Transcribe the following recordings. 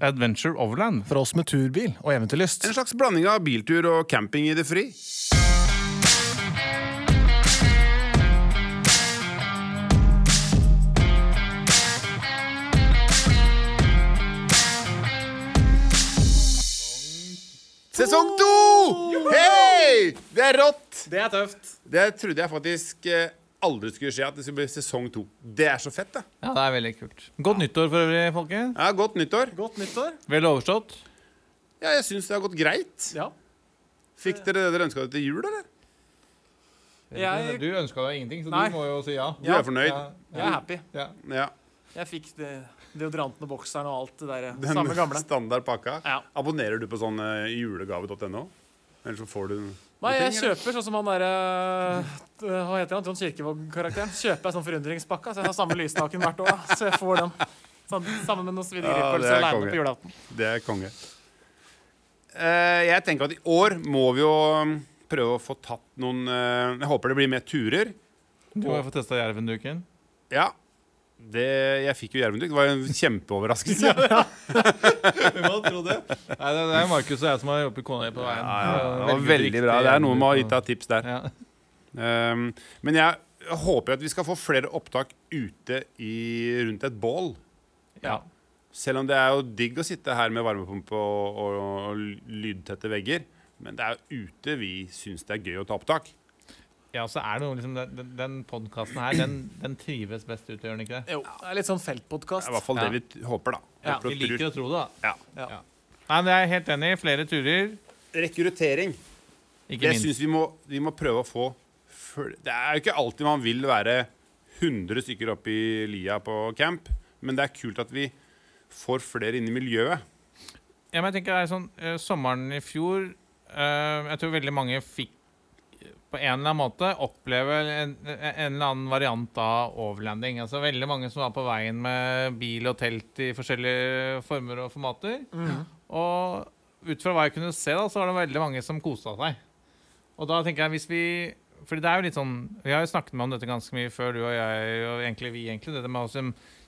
Adventure Overland. For oss med turbil og eventyrlyst. En slags blanding av biltur og camping i det fri. Sesong to! Hei! Det er rått! Det er tøft. Det trodde jeg faktisk eh, aldri skulle skje, at det skulle bli sesong to. Det er så fett, det. Ja, det er veldig kult. Godt nyttår for øvrig, folkens. Ja, Godt nyttår. Godt nyttår. Vel overstått. Ja, jeg syns det har gått greit. Ja. Fikk dere det dere ønska dere til jul, eller? Jeg- Du ønska deg ingenting, så Nei. du må jo si ja. Du er fornøyd? Ja, Jeg er happy. ja. Ja. Jeg fikk det, deodoranten og bokseren og alt det der. Den Samme gamle. standard pakka. Ja. Abonnerer du på sånn uh, julegave.no? Eller så får du Nei, jeg kjøper sånn som han derre Hva heter han? Trond Kirkevåg-karakteren. Kjøper jeg sånn forundringspakka, så jeg har samme lysstaken hvert år. da. Så jeg får den. Sånn, sammen med noen Ja, svidd det er aleine konge. på julaften. Det er konge. Uh, jeg tenker at i år må vi jo um, prøve å få tatt noen uh, Jeg håper det blir mer turer. Du må jo få testa jervenduken. Ja. Det, jeg fikk jo jervenduk. Det var jo en kjempeoverraskelse. Hvem hadde trodd det? Nei, det, det er Markus og jeg som har hjulpet kona di på veien. Ja, ja, det var Veldig veldig bra. Det er noe med å ha gitt deg tips der. Ja. Um, men jeg håper at vi skal få flere opptak ute i, rundt et bål. Ja. Selv om det er jo digg å sitte her med varmepumpe og, og, og lydtette vegger. Men det er jo ute vi syns det er gøy å ta opptak. Ja, så er det noe liksom Den, den, podkasten her, den, den trives best ut, gjør den ikke det? Jo, det er litt sånn feltpodkast. i hvert fall Ja. det vi håper, da. Ja, Vi liker å tro det, da. Ja. Ja. Nei, men Jeg er helt enig. Flere turer. Rekruttering. Ikke jeg syns vi vi må prøve å få Det er jo ikke alltid man vil være 100 stykker opp i lia på camp, men det er kult at vi får flere inn i miljøet. Ja, men jeg tenker det er sånn eh, Sommeren i fjor eh, Jeg tror veldig mange fikk på en eller annen måte oppleve en, en eller annen variant av overlanding. Altså Veldig mange som var på veien med bil og telt i forskjellige former og formater. Mm. Og ut fra hva jeg kunne se, da, så var det veldig mange som kosa seg. Og da tenker jeg hvis vi fordi det er jo litt sånn Vi har jo snakket med om dette ganske mye før, du og jeg, og egentlig vi, egentlig. Dette med også,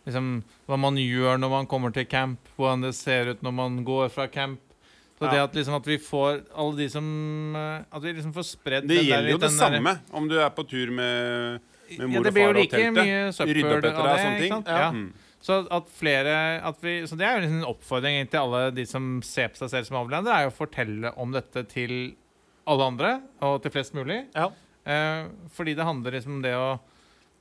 liksom, hva man gjør når man kommer til camp, hvordan det ser ut når man går fra camp. Så det at, liksom, at vi får alle de som eh, At vi liksom får spredd Det den der- gjelder jo det samme der- om du er på tur med, med mor ja, og far og teltet. Rydde opp etter deg og sånne ting. Ja. Mm. Så at flere at vi, Så det er jo liksom en oppfordring til alle de som ser på seg selv som overlander, er jo å fortelle om dette til alle andre, og til flest mulig. Ja. Eh, fordi det handler liksom om det å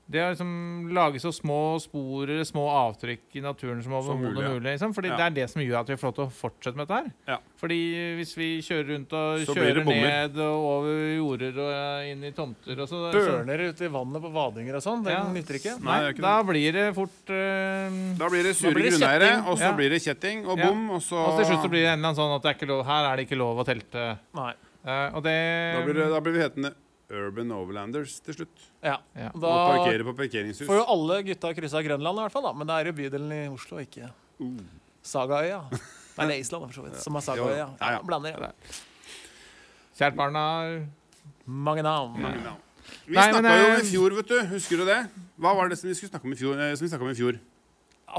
det å liksom lage så små spor eller små avtrykk i naturen som overhodet mulig, mulig. Liksom. Fordi Ja. det er det som gjør at vi får lov til å fortsette med dette her. Ja. Fordi hvis vi kjører rundt og Så kjører ned og over jorder og eh, inn i tomter og så, så Børner ute i vannet på vadinger og sånn. Det Ja. nytter ikke. Nei, Nei, ikke da blir det fort uh, Da blir det sure blir det grunneiere, og så Ja. blir det kjetting og Ja. bom, og så Og til slutt så blir det en eller annen sånn at det er ikke lov, her er det ikke lov å telte. Nei. Uh, og det da, blir det, da blir vi hetende Urban Overlanders til slutt. Ja. Ja. Og Da parkere på parkeringshus. får jo alle gutta kryssa Grønland, i hvert fall. da Men det er jo bydelen i Oslo, ikke Uh. Sagaøya. Nei, det er Island, for så vidt. Som er Sagaøya. Ja, ja. Blander. Ja. Kjært barn har Mange navn. Mange navn. Vi snakka jo om i fjor, vet du. Husker du det? Hva var det som vi skulle snakke om i fjor? eh, Som vi snakket om i fjor?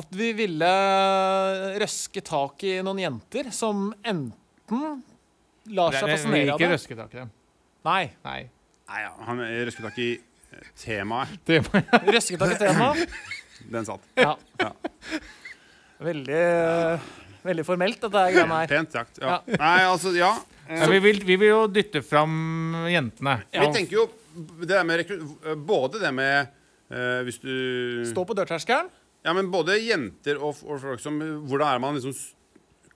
At vi ville røske tak i noen jenter som enten lar seg fascinere av ikke det røske tak i dem. Nei. Nei. Nei, ja, han røsket tak i eh, temaet. Det må jeg tak i temaet. Den satt. Ja. Ja. Veldig, veldig formelt, dette her greiene her. Pent sagt. Ja. Nei, altså, ja. Eh, ja, vi, vil, vi vil jo dytte fram jentene. Vi tenker jo det der med Både det med uh, Hvis du Stå på dørterskelen. Ja, men både jenter og, og folk som Hvordan er man liksom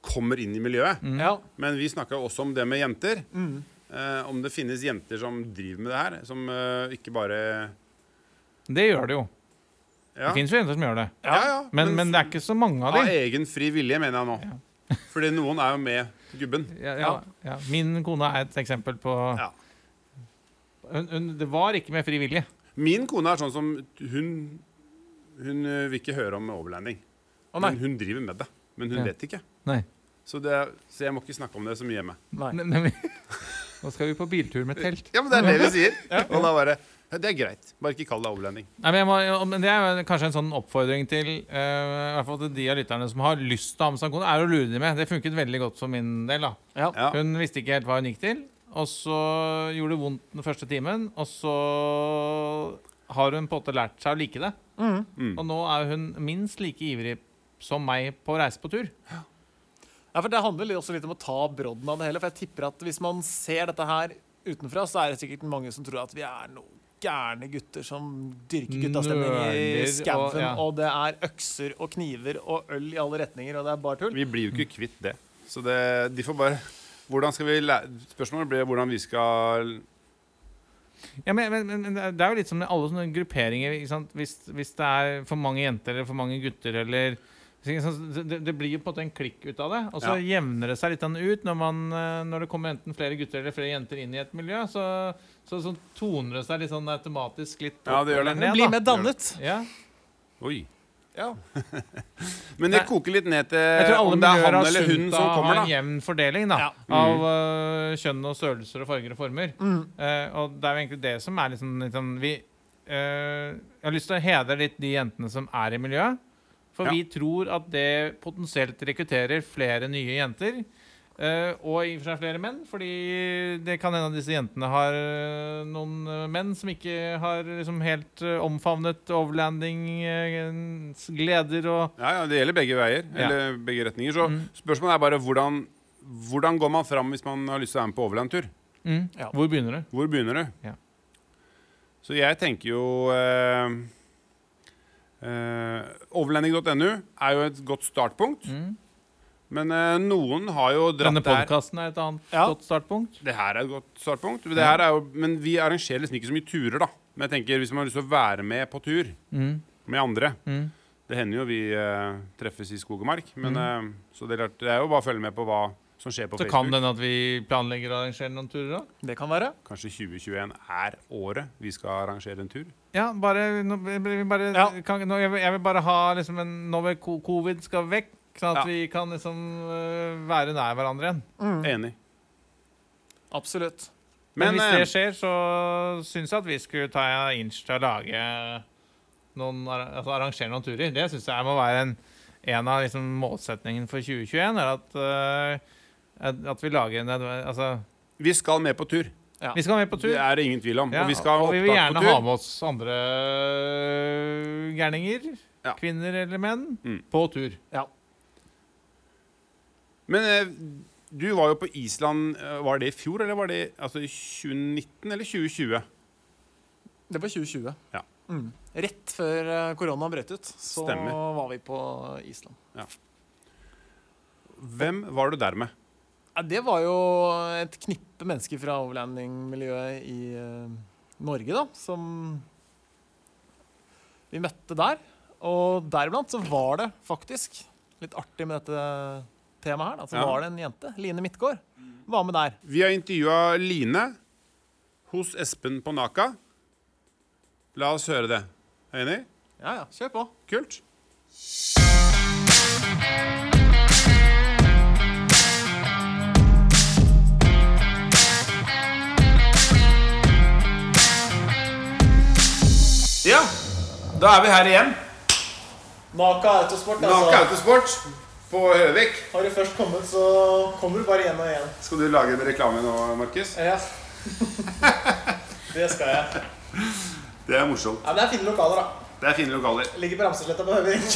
kommer inn i miljøet? Ja. Men vi snakka også om det med jenter. Mm. Eh, om det finnes jenter som driver med det her. Som eh, ikke bare Det gjør det jo. Ja, Det fins jo jenter som gjør det. ja, ja Men, men det er ikke så mange av av dem. egen fri vilje, mener jeg nå. Fordi noen er jo med gubben. Ja, ja, ja. Min kone er et eksempel på Ja. hun, hun, Det var ikke med fri vilje. Min kone er sånn som Hun, hun eh, vil ikke høre om overlanding. Oh. Men hun driver med det. Men hun Ja. vet ikke. Nei. Så, det, så jeg må ikke snakke om det så mye hjemme. nei. Nå skal vi på biltur med telt. Ja, men det er det vi sier. Og da bare Det er greit. Bare ikke kall det overlending. Nei, men, jeg må, men Det er kanskje en sånn oppfordring til uh, i hvert fall til de av lytterne som har lyst til å ha med seg en kone, er å lure dem med. Det funket veldig godt for min del. da Ja. Ja. Hun visste ikke helt hva hun gikk til, og så gjorde det vondt den første timen. Og så har hun på en måte lært seg å like det. Mm. Mm. Og nå er hun minst like ivrig som meg på å reise på tur. Ja, for Det handler også litt om å ta brodden av det hele. For jeg tipper at Hvis man ser dette her utenfra, så er det sikkert mange som tror at vi er noen gærne gutter som dyrker guttastemning i skauen. ja. Og det er økser og kniver og øl i alle retninger, og det er bare tull. Vi blir jo ikke kvitt det. Så det, de får bare hvordan skal vi lære? Spørsmålet blir hvordan vi skal Ja, men, men, men det er jo litt som med alle sånne grupperinger. Ikke sant? Hvis, hvis det er for mange jenter eller for mange gutter eller? Det, det blir jo på en måte en klikk ut av det. Og så jevner det seg litt ut når, man, eh, når det kommer enten flere gutter eller flere jenter inn i et miljø. Så, så, så toner det seg litt sånn automatisk litt opp Ja, det gjør det. eller ned. Bli blir mer dannet. Ja. Oi. Ja. Men det koker litt ned til om det er han eller hun som kommer da. Jeg tror alle miljøer har kommer, av en jevn fordeling da, Ja. av uh, kjønn og størrelser og farger og former. Mm. Uh, og det er jo egentlig det som er liksom, liksom vi, uh, Jeg har lyst til å hedre litt de jentene som er i miljøet. For Ja. vi tror at det potensielt rekrutterer flere nye jenter. eh, og i og for seg flere menn, fordi det kan hende at disse jentene har eh, noen eh, menn som ikke har liksom helt omfavnet overlandings gleder og Ja, ja, det gjelder begge veier. Ja. Eller begge retninger. Så Mm. spørsmålet er bare hvordan, hvordan går man fram hvis man har lyst til å være med på overlandtur? mm. Ja. Hvor begynner du? Hvor begynner du? Ja. Så jeg tenker jo eh, eh, Overlanding.no er jo et godt startpunkt. Mm. Men uh, noen har jo dratt Denne der podkasten er et annet Ja. godt startpunkt. Det her er et godt startpunkt. Det her er jo, men vi arrangerer liksom ikke så mye turer, da. Men jeg tenker hvis man har lyst til å være med på tur Mm. med andre Mm. Det hender jo vi uh, treffes i skog og mark, men Mm. så det er, det er jo bare å følge med på hva som skjer på Så kan det hende at vi planlegger å arrangere noen turer da? Det kan være. Kanskje 2021 er året vi skal arrangere en tur. Ja, bare, nå, bare Ja. Kan, nå, jeg, vil, jeg vil bare ha liksom en Nå vil covid skal vekk, sånn at Ja. vi kan liksom øh, være nær hverandre igjen. Mm. Enig. Absolutt. Men, Men, hvis eh, det skjer, så syns jeg at vi skulle ta inch til å lage noen altså arrangere noen turer. Det syns jeg må være en, en av liksom målsetningene for 2021. Er at, at, at vi lager en Altså, vi skal med på tur. Ja. vi skal med på tur. Det er det ingen tvil om. Ja, og vi skal og vi vil gjerne på tur. ha med oss andre øh, gærninger, Ja. kvinner eller menn, Mm. på tur. Ja. Men eh, du var jo på Island eh, Var det i fjor, eller var det altså, i 2019 eller 2020? Det var 2020. Ja. Mm. Rett før korona brøt ut, så Stemmer. var vi på Island. Hvem var du der med? Ja, det var jo et knippe mennesker fra overlanding-miljøet i uh, Norge, da, som vi møtte der. Og deriblant så var det faktisk litt artig med dette temaet her. Da. Så Ja. var det en jente, Line Midtgaard, var med der. Vi har intervjua Line hos Espen på Naka. La oss høre det. Er du enig? Ja, ja, kjør på. Kult. Da er vi her igjen. Naka Autosport, Altså. Naka Autosport på Høvik. Har du først kommet, så kommer du bare igjen og igjen. Skal du lage en reklame nå, Markus? Ja. det skal jeg. Det er morsomt. Ja, det er fine lokaler, da. Det er fine lokaler. Ligger på Ramsesletta på Høvik.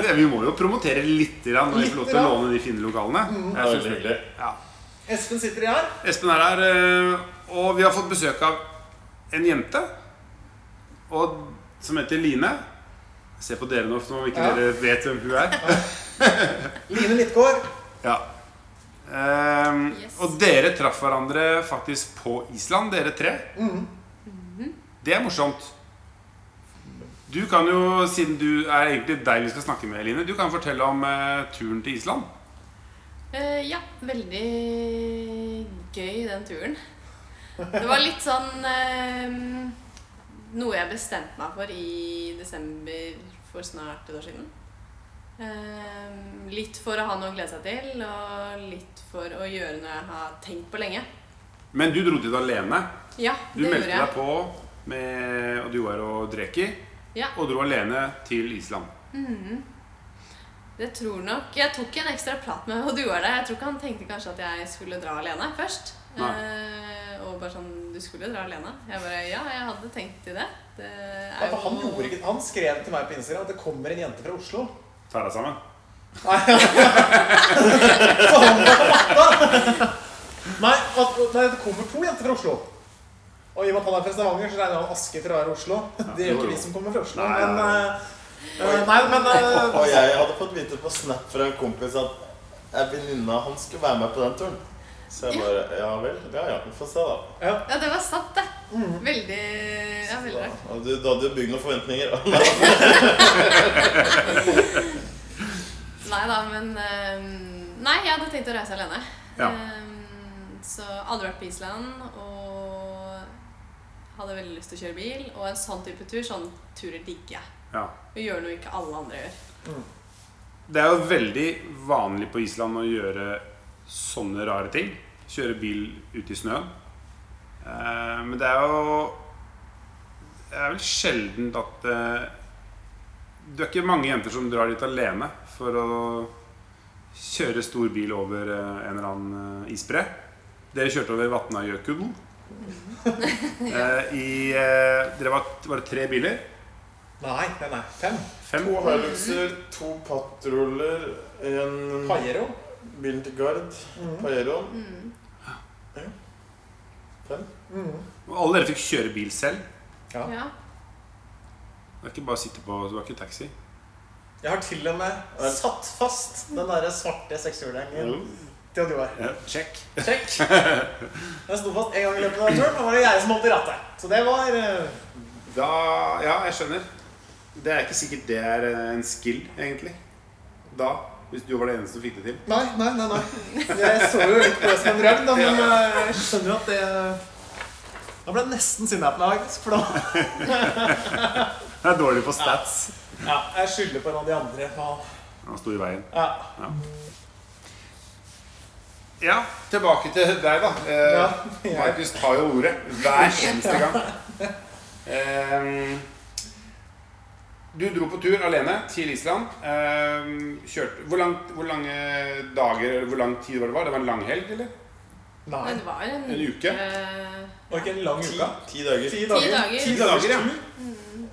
Det- Vi må jo promotere litt når vi får lov til å låne de fine lokalene. Jeg synes det. Ja. Espen sitter i her. Espen er her, eh, og vi har fått besøk av en jente og, som heter Line. Jeg ser på dere nå, som om ikke Ja. dere vet hvem hun er. Line Midtgaard. Ja. Um, Yes. Og dere traff hverandre faktisk på Island, dere tre. Det er morsomt. Du kan jo, siden du er egentlig deg vi skal snakke med, Line, du kan fortelle om uh, turen til Island. Uh, ja, veldig gøy den turen. Det var litt sånn eh, Noe jeg bestemte meg for i desember for snart et år siden. Eh, litt for å ha noe å glede seg til, og litt for å gjøre noe jeg har tenkt på lenge. Men du dro dit alene. Ja, Du det meldte gjorde jeg. deg på med Oduar og Dreki Ja. og dro alene til Island. Det tror nok Jeg tok en ekstra prat med Oduar der. Jeg tror ikke han tenkte kanskje at jeg skulle dra alene først. Nei. Eh, og bare sånn Du skulle dra alene? Jeg bare Ja, jeg hadde tenkt til det. Det Ja, er for han, jo gjorde ikke, han skrev til meg på Instagram at det kommer en jente fra Oslo. Ta deg sammen. Nei, at, nei, det kommer to jenter fra Oslo. Og i og med at han er fra Stavanger, så regner han Aske fra å være Oslo. Det gjør jo, ikke vi som kommer fra Oslo. Nei, men nei, eh, eh, Nei, men uh, Og jeg hadde fått vite på Snap fra en kompis at venninna hans han skulle være med på den turen. Så jeg bare Ja vel. Ja ja, vi får se, da. ja. Ja, det var satt, det. Mm. Veldig Ja, veldig rart. og du, da hadde du bygd noen forventninger. Nei da, men eh, Nei, jeg hadde tenkt å reise alene. Ja. Eh, så aldri vært på Island og hadde veldig lyst til å kjøre bil. Og en sånn type tur, sånn turer digger jeg. Ja. Og gjør noe ikke alle andre gjør. Det er jo veldig vanlig på Island å gjøre sånne rare ting. Kjøre bil ute i snøen. Eh, men det er jo Det er vel sjelden at eh, Det er ikke mange jenter som drar dit alene for å kjøre stor bil over eh, en eller annen eh, isbre. Dere kjørte over Vatnajökull. Eh, I Dere var, var det tre biler? Nei, nei, nei. Fem. Fem? To Hiluxer, to patroller, en Paiero. Bilen til Gard, Paieroen. Mm. Fem. Mm. Og alle dere fikk kjøre bil selv? Ja. Ja. Det var ikke bare å sitte på Du har ikke taxi? Jeg har til og med satt fast den der svarte sekshjulingen til Oddvar. Ja, check. Sjekk. Jeg sto fast en gang i løpet av turen, og var det jeg som holdt i rattet. Så det var eh, Da Ja, jeg skjønner. Det er ikke sikkert det er eh, en skill, egentlig. Da. Hvis du var det eneste som fikk det til. Nei, nei, nei. nei. Jeg så jo litt på det som en drøm, da, men eh, jeg skjønner jo at det Da ble jeg nesten sinna på meg, faktisk. For da Jeg er dårlig på stats. Ja, jeg skylder på en av de andre. Han sto i veien. ja. Ja, tilbake til deg, da. Eh, Ja, Markus tar jo ordet hver eneste gang. Eh, du dro på tur alene til Island. Eh, kjørte, hvor, langt, hvor lange dager eller hvor lang tid var det? var? Det var en lang helg, eller? Nei. Men det var en, En uke? Var det ikke en lang Ti, uke? ti dager. Ti dager. dager. Ti dager, ja. Mm.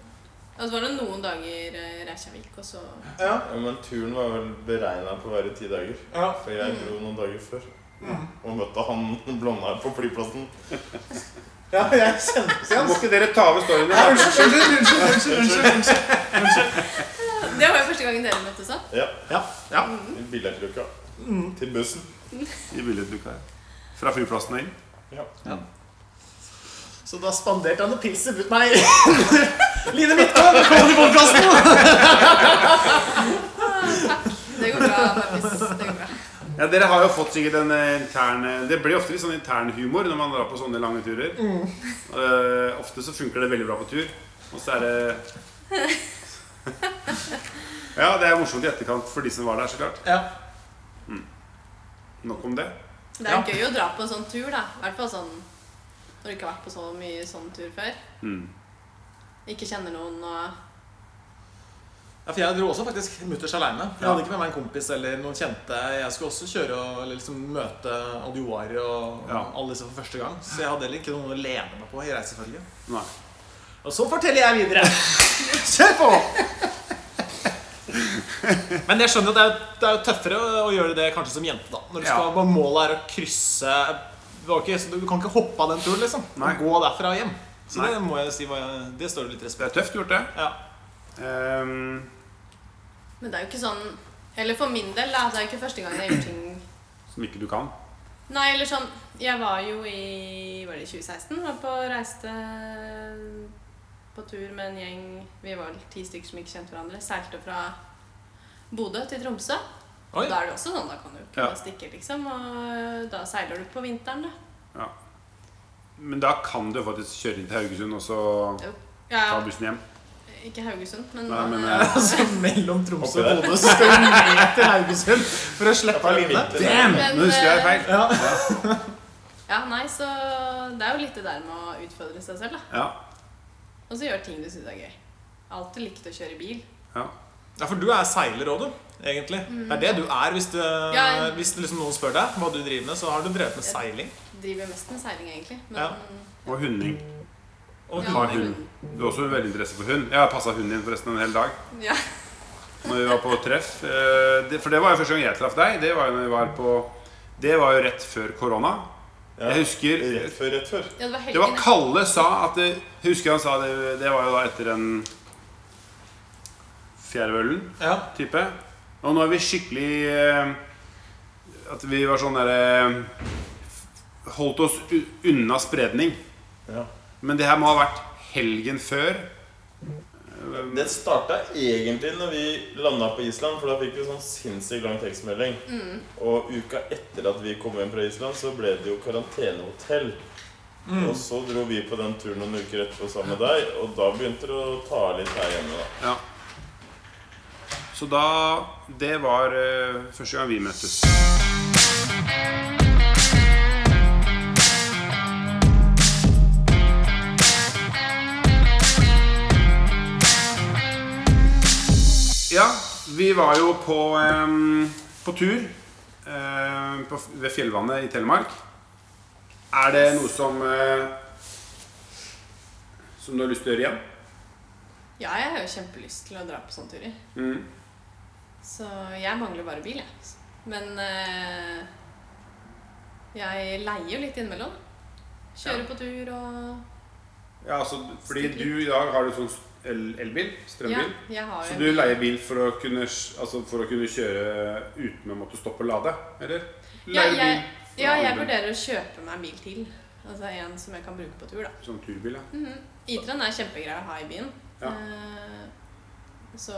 Og så var det noen dager eh, Reykjavik, og så Ja. Ja, men turen var vel beregna på å være ti dager. ja. For jeg dro noen dager før. Og møtte han blonde her på flyplassen. ja, jeg kjente Må ikke dere ta over storyen da? Unnskyld, unnskyld, unnskyld, unnskyld, unnskyld. Det var jo første gangen dere møttes òg. Ja, Ja, ja. I billigluka. Til bussen. I billettluka, ja. Fra flyplassen og inn. Ja. Så da spanderte han noen pilser mot meg. Line Midtgaard, velkommen i podkasten! Det går bra, Markus. Ja, Dere har jo fått sikkert en eh, intern Det blir ofte litt sånn intern humor når man drar på sånne lange turer. Eh, ofte så funker det veldig bra på tur, og så er det Ja, det er morsomt i etterkant for de som var der, så klart. Ja. Nok om det. Det er Ja. gøy å dra på en sånn tur, da. I hvert fall sånn når du ikke har vært på så mye sånn tur før. Mm. Ikke kjenner noen og Ja, for Jeg dro også faktisk mutters aleine. Jeg Ja. hadde ikke med meg en kompis eller noen kjente. Jeg skulle også kjøre og liksom møte Adjoar og Ja. alle disse for første gang. Så jeg hadde heller ikke noen å lene meg på i reisefølget. Nei. Og så forteller jeg videre. Kjør på! Men jeg skjønner at det er, det er tøffere å, gjøre det kanskje som jente. da Når du skal bare Målet er å krysse ikke, Du kan ikke hoppe av den turen, liksom. Nei. må Gå derfra og hjem. Så Nei. det må jeg si Det står det litt respekt Det er tøft gjort, det. Ja. Ehm, Men det er jo ikke sånn Eller for min del, da. Det er jo ikke første gang jeg gjør ting som ikke du kan. Nei, eller sånn Jeg var jo i Var det i 2016? Var på reiste på tur med en gjeng Vi var vel ti stykker som ikke kjente hverandre. Seilte fra Bodø til Tromsø. Oi. Da er det også sånn, da kan du ikke Ja. stikke, liksom. Og da seiler du på vinteren, da. Ja. Men da kan du faktisk kjøre inn til Haugesund og så Jo. ta bussen hjem. Ikke Haugesund, men, Nei, men, eh, eh, Altså mellom Tromsø og. Bodø så skal vi ned til Haugesund for å slippe av Line. Damn! Men, Nå husker jeg eh, feil. Ja. Ja, nei, så det er jo litt det der med å utfordre seg selv, da. Ja. Og så gjøre ting du syns er gøy. Alltid likt å kjøre bil. ja. Ja, for du er seiler òg, du. Egentlig. Det er det du er. Hvis, du, Ja. hvis liksom noen spør deg hva du driver med, så har du drevet med seiling. Driver mest med seiling, egentlig. Men Ja. Og hunding. Og Ja. Har hund. Du har også veldig interesse for hund. Jeg har passa hunden din forresten en hel dag. ja. Når vi var på treff. Eh, For det var jo første gang jeg traff deg. Det var jo når vi var på Det var jo rett før korona. Ja. Jeg husker Rett før, rett før. ja, det var Det var. Kalle sa at det, husker han sa det Det var jo da etter den fjerde ølen Ja. type. Og nå er vi skikkelig eh, At vi var sånn derre Holdt oss unna spredning. Ja. Men det her må ha vært helgen før. Det starta egentlig når vi landa på Island, for da fikk vi sånn sinnssykt lang tekstmelding. Og uka etter at vi kom hjem fra Island, så ble det jo karantenehotell. Og så dro vi på den turen noen uker etterpå sammen med deg, og da begynte det å ta litt her hjemme. da Ja. Så da Det var uh, første gang vi møttes. Vi var jo på, um, på tur uh, på, ved Fjellvannet i Telemark. Er det noe som uh, Som du har lyst til å gjøre igjen? Ja, jeg har jo kjempelyst til å dra på sånne turer. Mm. Så jeg mangler bare bil, jeg. Men uh, jeg leier jo litt innimellom. Kjører Ja. på tur og Ja, altså, fordi du i dag har du sånn elbil, strømbil. Ja, Så du leier bil for å kunne, altså for å kunne kjøre uten å måtte stoppe og lade? Eller? Ja, jeg, bil ja, jeg vurderer å kjøpe meg en bil til. Altså en som jeg kan bruke på tur, da. Sånn turbil, ja. Mhm. -hmm. Itran er kjempegrei å ha i byen. Ja. Eh, så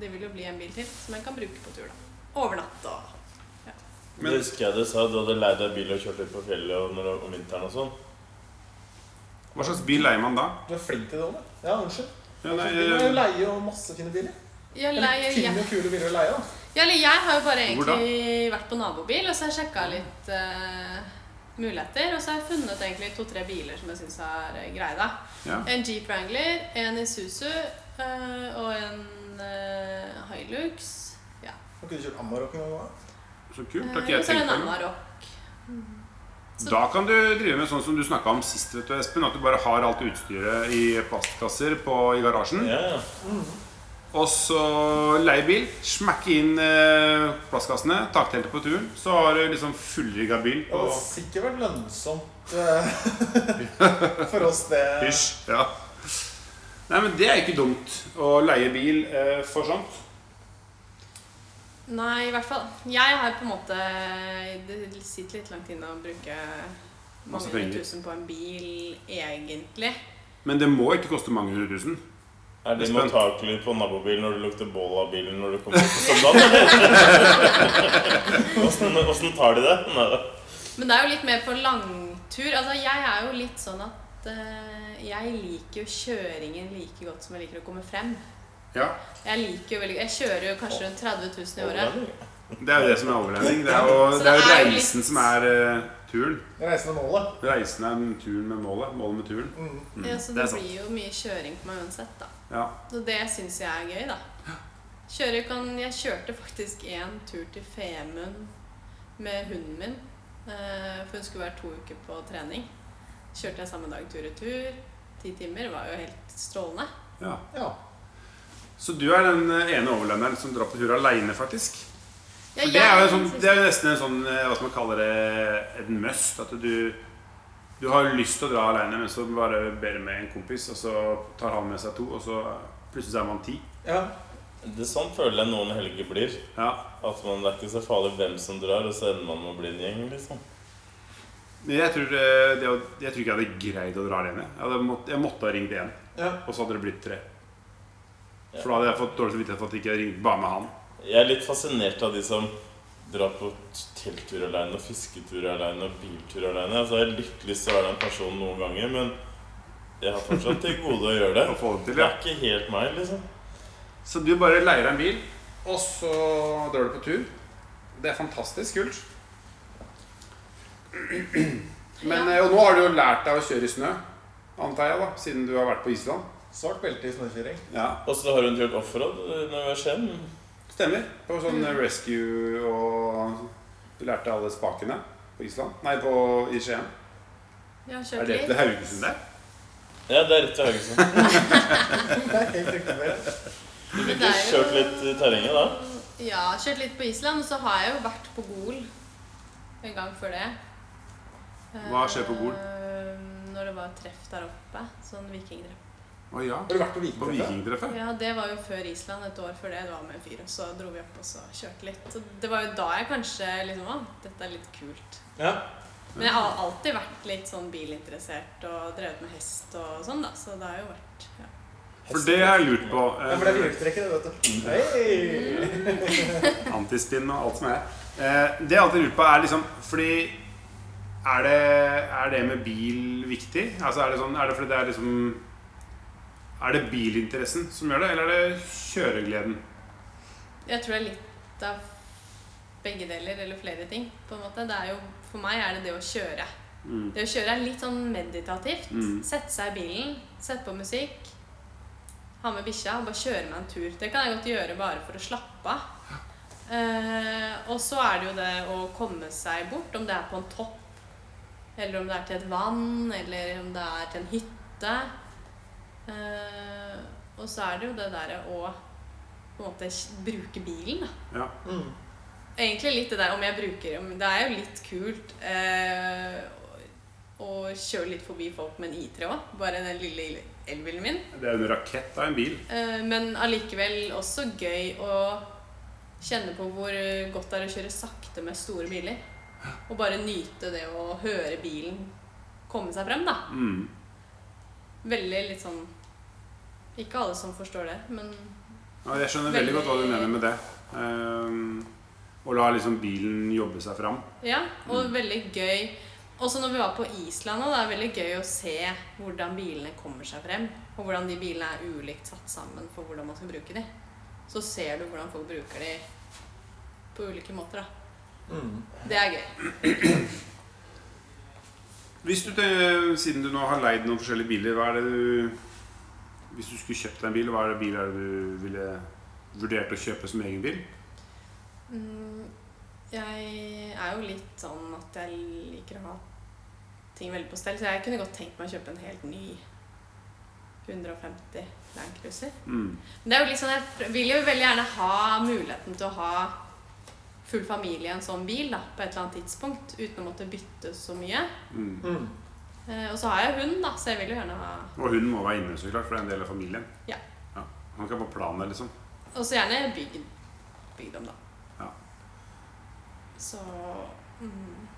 det vil jo bli en bil til som jeg kan bruke på tur, da. Overnatte og Men- det husker jeg du sa, du hadde leid deg bil og kjørt litt på fjellet og når om vinteren og sånn. Hva slags bil leier man da? Du er flink til det òg, da. Ja, unnskyld. Ja, nei, Du må jo eh, leie jo masse fine biler. Jeg, Eller leier, fine finne og kule biler å leie, da. ja, eller jeg har jo bare egentlig vært på nabobil, og så har jeg sjekka litt uh, muligheter. Og så har jeg funnet egentlig to-tre biler som jeg syns er eh, greie, da. ja. En Jeep Wrangler, en Isuzu uh, og en uh, Hilux. Ja. Har ikke du kjørt Amarok noen gang? Så kult. Har ikke jeg og så er det tenkt en på det. Da kan du drive med sånn som du snakka om sist, vet du, Espen. At du bare har alt utstyret i plastkasser på, i garasjen. Yeah. Mm. Og så leie bil, smekke inn eh, plastkassene, takteltet på turen. Så har du liksom fullrigga bil på... Det på sikkert vært lønnsomt eh, for oss, det. Hysj. Ja. Nei, men det er ikke dumt å leie bil eh, for sånt. Nei, i hvert fall. Jeg har på en måte Det sitter litt langt inne å bruke mange hundre tusen på en bil, egentlig. Men det må ikke koste mange hundre tusen. Er det mottakelig på nabobilen når det lukter bål av bilen når du kommer på søndag? Åssen tar de det? Nei. Men det er jo litt mer på langtur. Altså, jeg er jo litt sånn at uh, jeg liker jo kjøringen like godt som jeg liker å komme frem. Ja, Jeg liker jo veldig Jeg kjører jo kanskje rundt 30 000 i året. Det er jo det som er overlevning. Det er jo, Så det er jo det er jo reisen litt- som er eh, turen. Reisen med målet. Reisen er turen med målet. Målet med turen. Mm. Mm, Ja, så det det er sant. blir jo mye kjøring på meg uansett, da. Ja. Så det syns jeg er gøy, da. Kjører kan, jeg kjørte faktisk en tur til Femund med hunden min. eh, For hun skulle være to uker på trening. Kjørte jeg samme dag tur-retur. Ti timer var jo helt strålende. ja. Ja. Så du er den eh, ene overlønneren som drar på tur aleine, faktisk? Ja, jeg, det er jo sånn, det er jo nesten en sånn eh, Hva skal man kalle det et must. At du Du har lyst til å dra aleine, men så bare ber du med en kompis, og så tar han med seg to, og så plutselig er man ti. ja. Det er sånn føler jeg noen helger blir. Ja. At man det er ikke så farlig hvem som drar, og så ender man med å bli en gjeng. liksom Men jeg tror, eh, det, jeg tror ikke jeg hadde greid å dra alene. Jeg, hadde jeg måtte ha ringt én, ja. og så hadde det blitt tre. Ja. For da hadde jeg fått dårlig samvittighet for at jeg ikke ringte bare med han. Jeg er litt fascinert av de som drar på telttur aleine, og fisketur aleine og biltur aleine. Altså, jeg har litt lyst til å være den personen noen ganger, men jeg har fortsatt til gode å gjøre det. Å få det til, Det er ikke helt meg, liksom. Så du bare leier deg en bil, og så drar du på tur. Det er fantastisk kult. Men, Ja. eh, Og nå har du jo lært deg å kjøre i snø, antar jeg, da, siden du har vært på Island. Svart belte i snøkjøring. Ja, Og så har hun kjørt offroad når vi var i Skien. Stemmer. På sånn mm. rescue og Du lærte alle spakene på Island? Nei, på, i Skien. Ja, Er det til Haugesund der? Ja, det er rett ved Haugesund. Du fikk jo kjørt litt i terrenget da. Ja, kjørt litt på Island. Og så har jeg jo vært på Gol en gang før det. Hva skjer på Gol? Eh, Når det var treff der oppe. Sånn vikingtreff. Å ja. Har du vært på På Vikingtreffet? Vikingtreffet? Ja, det var jo før Island. Et år før det. Det var med en fyr. Og så dro vi opp og så kjørte litt. Så det var jo da jeg kanskje liksom Å, dette er litt kult. Ja. Men jeg har alltid vært litt sånn bilinteressert og drevet med hest og sånn, da. Så det har jo vært ja. For det har jeg lurt på. ja, for det er firehjulstrekker, det, vet du. Hey. Antispinn og alt som er. Eh, det jeg alltid lurt på, er liksom Fordi er det, er det med bil viktig? Altså Er det sånn Er det fordi det er liksom Er det bilinteressen som gjør det, eller er det kjøregleden? Jeg tror det er litt av begge deler, eller flere ting. på en måte. Det er jo, for meg er det det å kjøre. Mm. Det å kjøre er litt sånn meditativt. Mm. Sette seg i bilen, sette på musikk, ha med bikkja og bare kjøre meg en tur. Det kan jeg godt gjøre bare for å slappe av. Uh, og så er det jo det å komme seg bort, om det er på en topp, eller om det er til et vann, eller om det er til en hytte. Eh, og så er det jo det derre å på en måte bruke bilen, da. Ja. Mm. Egentlig litt det der om jeg bruker Det er jo litt kult uh, å kjøre litt forbi folk med en I3 òg. Bare den lille elbilen min. Det er jo en rakett av en bil. Uh, men allikevel også gøy å kjenne på hvor godt det er å kjøre sakte med store biler. Og bare nyte det å høre bilen komme seg frem, da. Mm. Veldig litt sånn Ikke alle som forstår det, men Ja, jeg skjønner veldig Veldig- godt hva du mener med det. Um, å la liksom bilen jobbe seg fram. Ja, og veldig gøy. Også når vi var på Island, og det er veldig gøy å se hvordan bilene kommer seg frem. Og hvordan de bilene er ulikt satt sammen for hvordan man skal bruke de. Så ser du hvordan folk bruker de på ulike måter. da. Mm. Det er gøy. Hvis du, Siden du nå har leid noen forskjellige biler, hva er det du Hvis du skulle kjøpt deg en bil, hva er det bil er det du ville vurdert å kjøpe som egen bil? Mm, jeg er jo litt sånn at jeg liker å ha ting veldig på stell, så jeg kunne godt tenkt meg å kjøpe en helt ny 150 Land Cruiser. Mm. Men det er jo litt sånn, jeg vil jo veldig gjerne ha muligheten til å ha full familie i en sånn bil da, på et eller annet tidspunkt, uten å måtte bytte så mye. Mm. Eh, og så har jeg hund, da, så jeg vil jo gjerne ha Og hunden må være inne, så klart, for det er en del av familien. Ja. Han skal på planet, liksom. Og så gjerne bygd, bygd om, da. Ja. Så mm.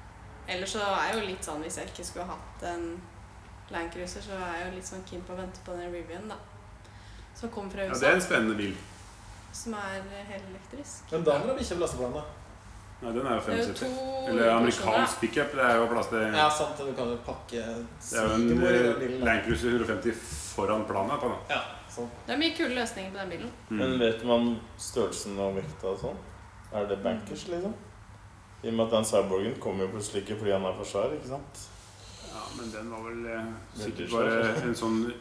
Ellers så er jeg jo litt sånn hvis jeg ikke skulle hatt en Land Cruiser, så er jeg jo litt sånn keen på å vente på den Rivian, da. Som kommer fra USA. Ja, det er en spennende bil. Som er helelektrisk. Men da må du bikkja på lasteplanet. Nei, den er jo Det er 75. Eller amerikansk pickup. Det er jo plass til Ja, sant. Du kan jo pakke Det er jo en svigermor i den eh, bilen. da. Land Cruiser 150 foran planet. På den. Ja, sånn. Det er mye kule løsninger på den bilen. Men Mm. vet man størrelsen og vekta og sånn? Er det bankers, liksom? I og med at den cyborgen kommer jo plutselig ikke fordi han er for svær, ikke sant? Ja, men den var vel eh, sikkert bare en sånn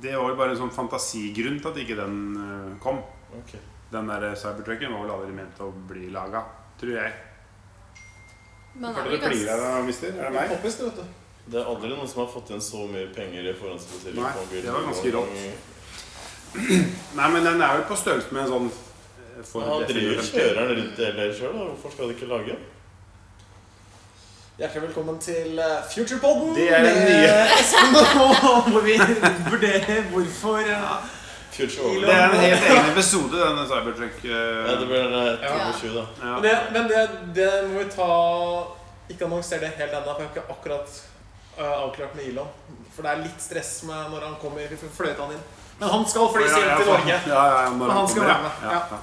Det var jo bare en sånn fantasigrunn til at ikke den eh, kom. Okay. Den der Cybertrucken var vel aldri ment å bli laga, tror jeg. Men Hva er det ganske- her, da, mister? Er det meg? Poppis, det, vet du. Det er aldri noen som har fått inn så mye penger i forhåndsbestilling Nei, på det var ganske rått. Nei, men den er vel på størrelse med en sånn eh, Ford han driver F150. kjører den rundt LA sjøl, da. Hvorfor skal de ikke lage den? Hjertelig velkommen til eh, Futurepodden. Det er den nye. Espen og hvor vi vurderer hvorfor eh, Future Det er en helt egen episode, denne Cybertruck. Uh... Ja, det blir eh, Ja. 22, da. ja. Men, det, men det, det må vi ta Ikke annonser det helt ennå, for jeg har ikke akkurat uh, avklart med Elon. For det er litt stress med når han kommer. Vi fløyte han inn. Men han skal flys Ja, inn ja, til Norge. Ja, ja, når Men han skal være med, Ja, ja. ja.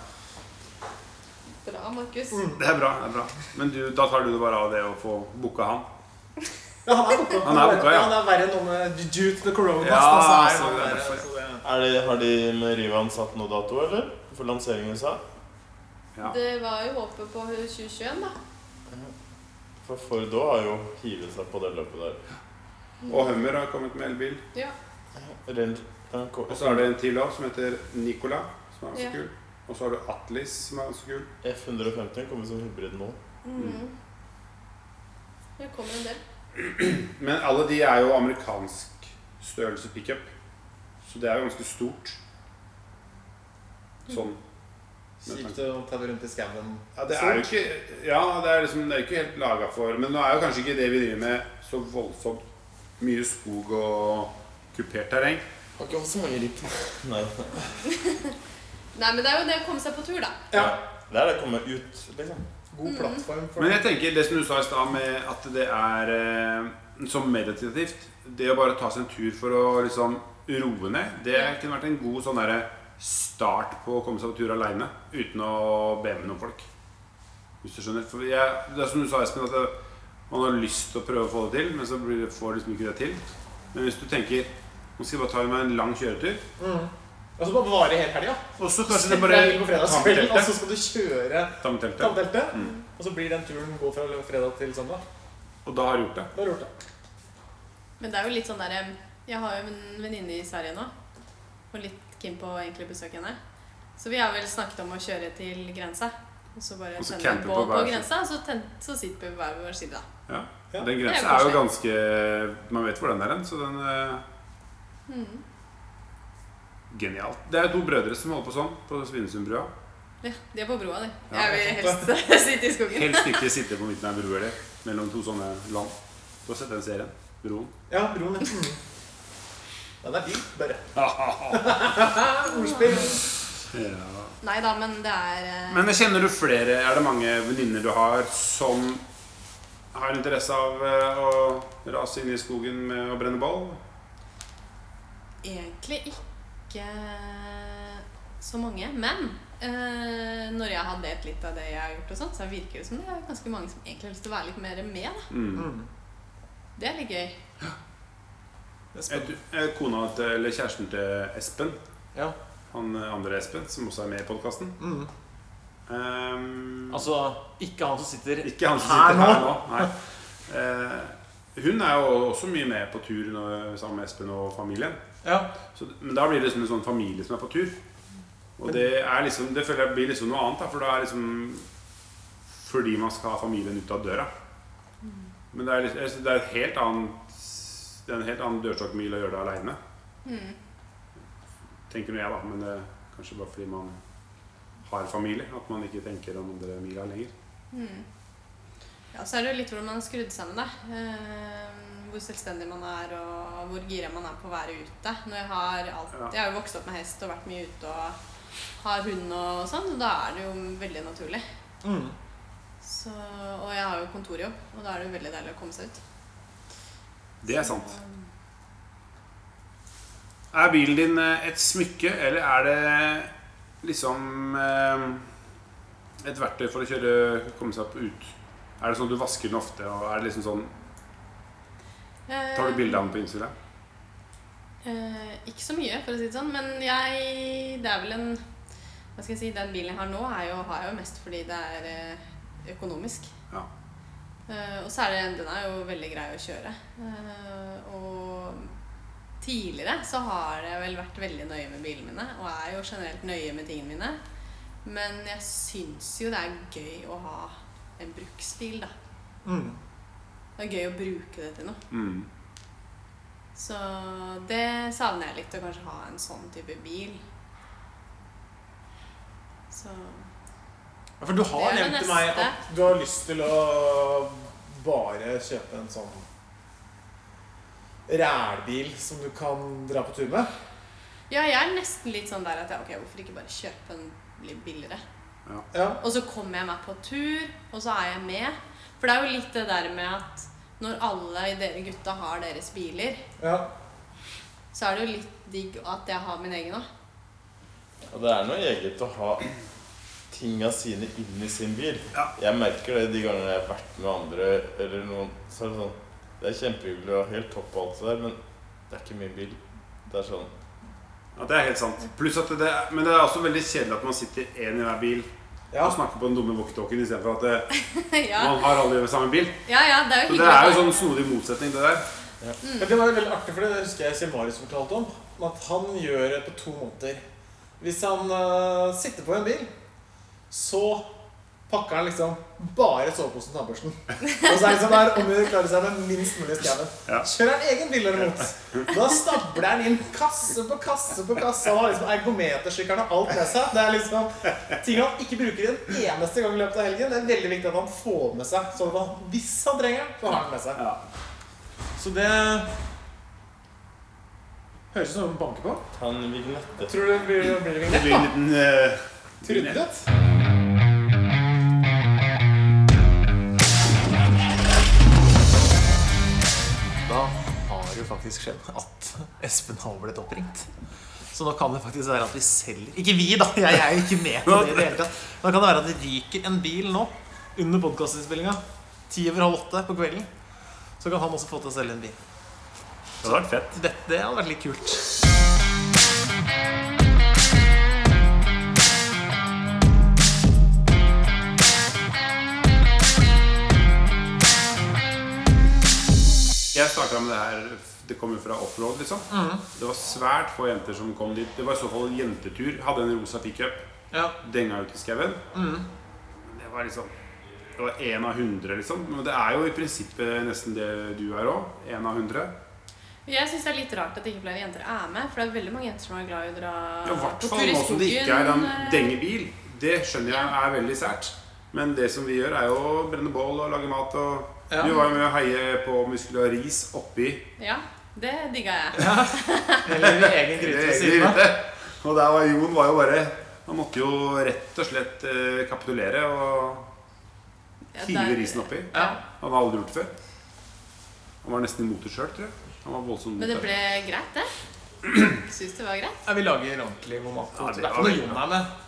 Bra, Markus. Mm. Det er bra. det er bra Men du, da tar du det bare av det å få booka han? Ja, han er booka. Han er booka, ja. Han er verre enn noe med due to the corona. Ja, så er det er Er det, har de med Rivan satt noe dato, eller? For lansering i USA? Ja. Det var jo håpet på 2021, da. For Ford òg har jo hivet seg på det løpet der. Og Hummer har kommet med elbil. Ja. Og så er det en til òg, som heter Nicola, som er ganske Ja. kul. Og så har du Atlis, som er ganske kul. F150 kommer som hybrid nå. Mm. Det kommer en del. Men alle de er jo amerikansk størrelse pickup. Så det er jo ganske stort. Sånn. Kjipt å ta det rundt i skauen. Ja, det er jo ikke Ja, det er liksom Det er ikke helt laga for Men nå er jo kanskje ikke det vi driver med, så voldsomt mye skog og kupert terreng. Har ikke hatt så mange ripp. Nei. Nei, men det er jo det å komme seg på tur, da. Ja. Det er det å komme ut, liksom. God plattform for Men jeg tenker det som du sa i stad, med at det er eh, så meditativt Det å bare ta seg en tur for å liksom roe ned, det kunne vært en god sånn derre start på å komme seg på tur aleine uten å be med noen folk. Hvis du skjønner. For jeg, det er som du sa, Espen, at det, man har lyst til å prøve å få det til, men så blir det, får liksom ikke det til. Men hvis du tenker nå skal jeg bare ta meg en lang kjøretur, mm. Og så bare vare hele helga. og så kanskje det bare deg inn på ta med fredagskvelden, og så skal du kjøre tamteltet. Mm. Og så blir den turen gå fra fredag til søndag. Og da har du gjort det. Da har du gjort det. Men det er jo litt sånn der Jeg har jo en venninne i Sverige nå. Og litt keen på å egentlig besøke henne. Så vi har vel snakket om å kjøre til grensa. Og så bare Og så tenne på bål på hver grensa, og så, så sitter vi på hver vår side, da. Ja. Ja. Den Det er grensa er jo ganske Man vet hvor den er hen, så den eh, Mm. Genialt. Det er to brødre som holder på sånn på Svinesundbrua. Ja, de er på broa, de. Ja, jeg vil helst sitte i skogen. Helst ikke sitte på midten av en bru eller mellom to sånne land. Du har sett den serien? Broen. Ja, broen. Den er din, bare. ja. Ordspill. Nei da, men det er uh... Men kjenner du flere Er det mange venninner du har som har interesse av uh, å rase inn i skogen med å brenne ball? egentlig ikke så mange. Men eh, når jeg har delt litt av det jeg har gjort, og sånt, så virker det som det er ganske mange som egentlig har lyst til å være litt mer med. da. Mm. Mm. Det er litt gøy. Det er du- er Kona til, eller kjæresten til Espen, Ja. han eh, andre Espen, som også er med i podkasten Mm. um, Altså, ikke han som sitter Ikke han som her sitter her nå. nå. Nei. Eh, hun er jo også mye med på tur når, sammen med Espen og familien. Ja. Så, men da blir det liksom en sånn familie som er på tur. Og det er liksom Det føler jeg blir liksom noe annet. Da, for da er liksom Fordi man skal ha familien ut av døra. Men det er, liksom, det er et helt annet Det er en helt annen dørstokkmil å gjøre det aleine. Mm. Tenker nå jeg, da. Men det er kanskje bare fordi man har familie. At man ikke tenker om andre mila lenger. Mm. Ja, så er det jo litt hvordan man er skrudd sammen, da. Eh, hvor selvstendig man er, og hvor gira man er på å være ute. Når jeg har alt. Jeg har jo vokst opp med hest og vært mye ute og har hund og sånn, og da er det jo veldig naturlig. Mm. Så, og jeg har jo kontorjobb, og da er det jo veldig deilig å komme seg ut. Det er sant. Er bilen din eh, et smykke, eller er det liksom eh, et verktøy for å kjøre, komme seg ut? Er det sånn du vasker den ofte, og er det liksom sånn Tar du bilde av den på Instagram? Eh, ikke så mye, for å si det sånn. Men jeg Det er vel en Hva skal jeg si Den bilen jeg har nå, jo, har jeg jo mest fordi det er eh, økonomisk. Ja. Eh, og så er det Den er jo veldig grei å kjøre. Eh, og tidligere så har jeg vel vært veldig nøye med bilene mine, og er jo generelt nøye med tingene mine. Men jeg syns jo det er gøy å ha en bruksbil, da. Mm. Det er gøy å bruke det til noe. Mm. Så det savner jeg litt, å kanskje ha en sånn type bil. Så Ja, For du har nevnt til meg at du har lyst til å bare kjøpe en sånn rælbil som du kan dra på tur med. Ja, jeg er nesten litt sånn der at jeg, ok, hvorfor ikke bare kjøpe en litt billigere? Ja. Og så kommer jeg meg på tur, og så er jeg med. For det er jo litt det der med at når alle dere gutta har deres biler, ja. så er det jo litt digg at jeg har min egen òg. Og det er noe eget å ha tinga sine inn i sin bil. Ja. Jeg merker det de gangene jeg har vært med andre eller noen. Så er det sånn Det er kjempehyggelig og helt topp og alt det der, men det er ikke min bil. Det er sånn Ja, det er helt sant. Pluss at det, men det er også veldig kjedelig at man sitter én i hver bil Ja. og snakke på den dumme walkietalkien istedenfor at eh, ja. man har alle samme bil. ja, ja, det er jo Så det er jo sånn snodig motsetning, det der. Men det var jo veldig artig, for det husker jeg Kjell Marius fortalte om. om At han gjør det på to måneder. Hvis han uh, sitter på en bil, så pakker han liksom bare soveposen og tannbørsten. Og så er det liksom der om å klare seg med minst mulig skauen. Kjører han egen bil imot. da stabler han inn kasse på kasse på kasse. Han har liksom ergometersykkelen og alt med seg. Det er liksom ting han ikke bruker en eneste gang i løpet av helgen. Det er veldig viktig at han får med seg. Så han, hvis han trenger den, så har han den med seg. Ja. Så det høres ut som noen banker på. Ta en vignette. Tror du det blir, blir Det blir en liten eh, Trudlet. Faktisk skjedd at Espen har blitt oppringt. Så nå kan det faktisk være at vi selger Ikke vi, da! Jeg er jo ikke med på det i det hele tatt. Kan det være at det ryker en bil nå under podkastinnspillinga. Ti over halv åtte på kvelden. Så kan han også få til å selge en bil. Det hadde vært fett. Dette hadde vært litt kult. Jeg starta med det her Det kom jo fra offroad, liksom. Det var svært få jenter som kom dit. Det var i så fall jentetur. Hadde en rosa pickup. Ja. Denga ut i skauen. Det var liksom Det var én av hundre, liksom. Men det er jo i prinsippet nesten det du er òg. Én av hundre. Jeg syns det er litt rart at ikke flere jenter er med. For det er veldig mange jenter som er glad i å dra Ja, I hvert fall nå som det ikke er en eh, dengebil. Det skjønner jeg er veldig sært. Men det som vi gjør, er jo å brenne bål og lage mat. Og Ja. Du var jo med å heie på muskler og ris oppi Ja, det digga jeg. Eller i egen gryte ved siden av. Og der var Jon var jo bare Han måtte jo rett og slett eh, kapitulere og hive risen oppi. Ja. Han har aldri gjort det før. Han var nesten imot det sjøl, tror jeg. Han var voldsomt Men det ble greit, det. Syns det var greit. Ja, vi lager ordentlig god mat. Ja, det var Jon er med.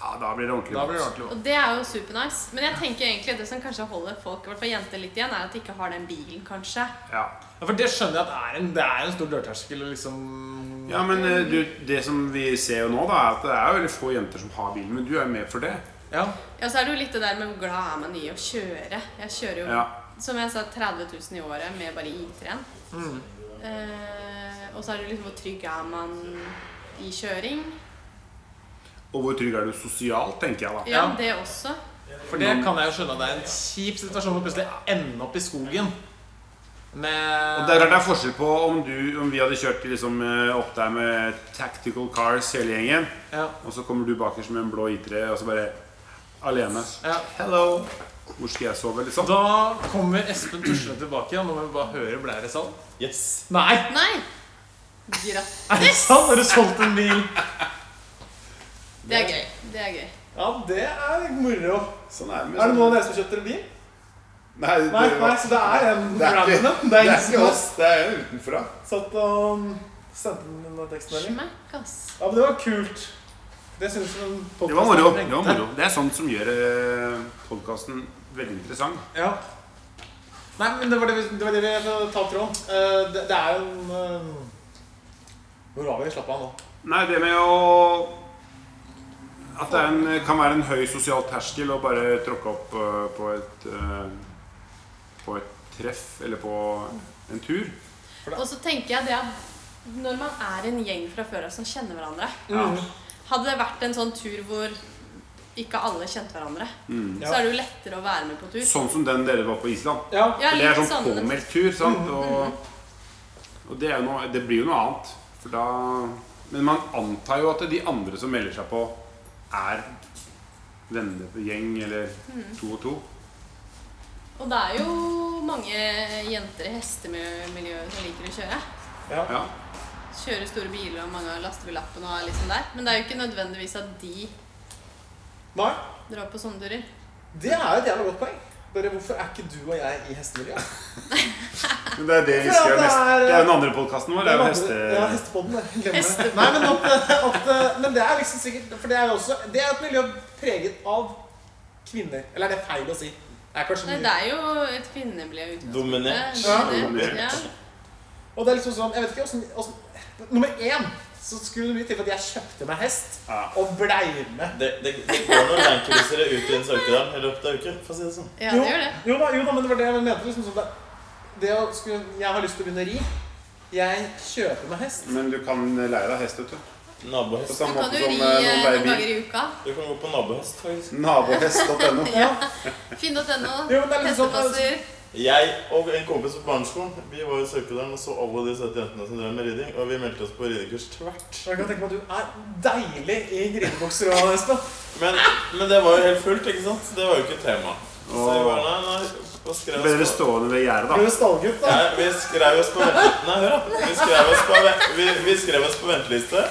Ja, da blir det ordentlig Da blir det ordentlig. Og det er jo supernice. Men jeg tenker egentlig det som kanskje holder folk, i hvert fall jenter, litt igjen, er at de ikke har den bilen, kanskje. Ja. Ja, for det skjønner jeg at er en, det er en stor dørterskel liksom ja, men eh, du, det som vi ser jo nå, da, er at det er veldig få jenter som har bilen. Men du er jo med for det. Ja. Ja, så er det jo litt det der med hvor glad er man i å kjøre. Jeg kjører jo, Ja. som jeg sa, 30 000 i året med bare I3-en. Mm. Eh, og så er det liksom hvor trygg er man i kjøring. Og hvor trygg er du sosialt, tenker jeg da. Ja, Ja. det også. For det kan jeg jo skjønne at det er en kjip situasjon å plutselig ende opp i skogen med Og der er det forskjell på om, du, om vi hadde kjørt liksom, eh, opp der med tactical cars hele gjengen, ja. og så kommer du bakerst med en blå I3, og så bare alene. Ja. Hello! Hvor skal jeg sove, liksom? Da kommer Espen tuslende tilbake. Og nå må vi bare høre blære salg. Yes. Nei! Nei! Er det sant? Har du solgt en bil? Det er gøy. Det er gøy. Ja, det er moro. Sånn er det Er det noen av dere som kjøpte en bil? Nei, det, Nei, nei, så det er en det er ikke, random. det Det er er ingen som ikke oss. Det er en utenfra. satt og sendte den tekstmeldingen. Ja, men det var kult. Det synes jeg Det var moro. Det var moro. Det er sånt som gjør eh, podkasten veldig interessant. Ja. Nei, men det var det vi, det var det vi ta tråden. Eh, det, det er jo en eh, Hvor var vi? Slapp av nå. Nei, det med å At det en, kan være en høy sosial terskel å bare tråkke opp eh, på et eh, På et treff eller på en tur. Og så tenker jeg det at når man er en gjeng fra før av som kjenner hverandre Ja. Hadde det vært en sånn tur hvor ikke alle kjente hverandre, Mm. så er det jo lettere å være med på tur. Sånn som den dere var på Island. Ja. Ja, For det er sånn sånn- påmeldt tur, sant? Og, og det, er noe, det blir jo noe annet. For da Men man antar jo at de andre som melder seg på, er vennegjeng eller to og to. Og det er jo mange jenter i hestemiljøet som liker å kjøre. Ja. Ja. Kjører store biler og mange har lastebillappen og er liksom der. Men det er jo ikke nødvendigvis at de Nei, drar på sånne turer. det er et jævla godt poeng. Bare hvorfor er ikke du og jeg i hestemiljøet? Men det er det vi skal at mest. Det er den andre podkasten vår. Det er jo heste... Ja, hestepodden. jeg glemmer det. Nei, men, at, at, men det er liksom sikkert For det er jo også Det er et miljø preget av kvinner. Eller er det feil å si? Det er Nei, det er jo et kvinnemiljø. Dominert. Ja. Dominert, ja. Og det er liksom sånn Jeg vet ikke åssen- Nummer én så skulle det mye til for at jeg kjøpte meg hest Ja. og blei med. Det, det, det går noen landcruisere ut i en Sørkedal i løpet av uken, for å si det sånn. Ja, jo, det gjør det. Jo da, jo da, men det var det jeg mente. Liksom, sånn det, det å skulle, jeg har lyst til å begynne å ri. Jeg kjøper meg hest. Men du kan leie deg hest, vet du. På Nabohest. samme Du kan måte jo som ri eh, eh, noen noen leier bil. ganger i uka. Du kan gå på nabohest, faktisk. Nabohest.no. Ja. Finn.no. Hestepasser. sånn-. Jeg og en kompis på barneskolen Vi var i Sørkedalen og så alle de søte jentene som drev med riding. Og vi meldte oss på ridekurs tvert. Jeg kan tenke meg at du er deilig i ridebukser og Espen. Men, men det var jo helt fullt, ikke sant? Det var jo ikke tema. Så vi bare, nei, nei, og skrev Ble dere stående ved gjerdet, da? du stallgutt, da? Nei, vi skrev oss på vent- Nei, hør da Vi skrev oss på, vi, vi skrev oss på venteliste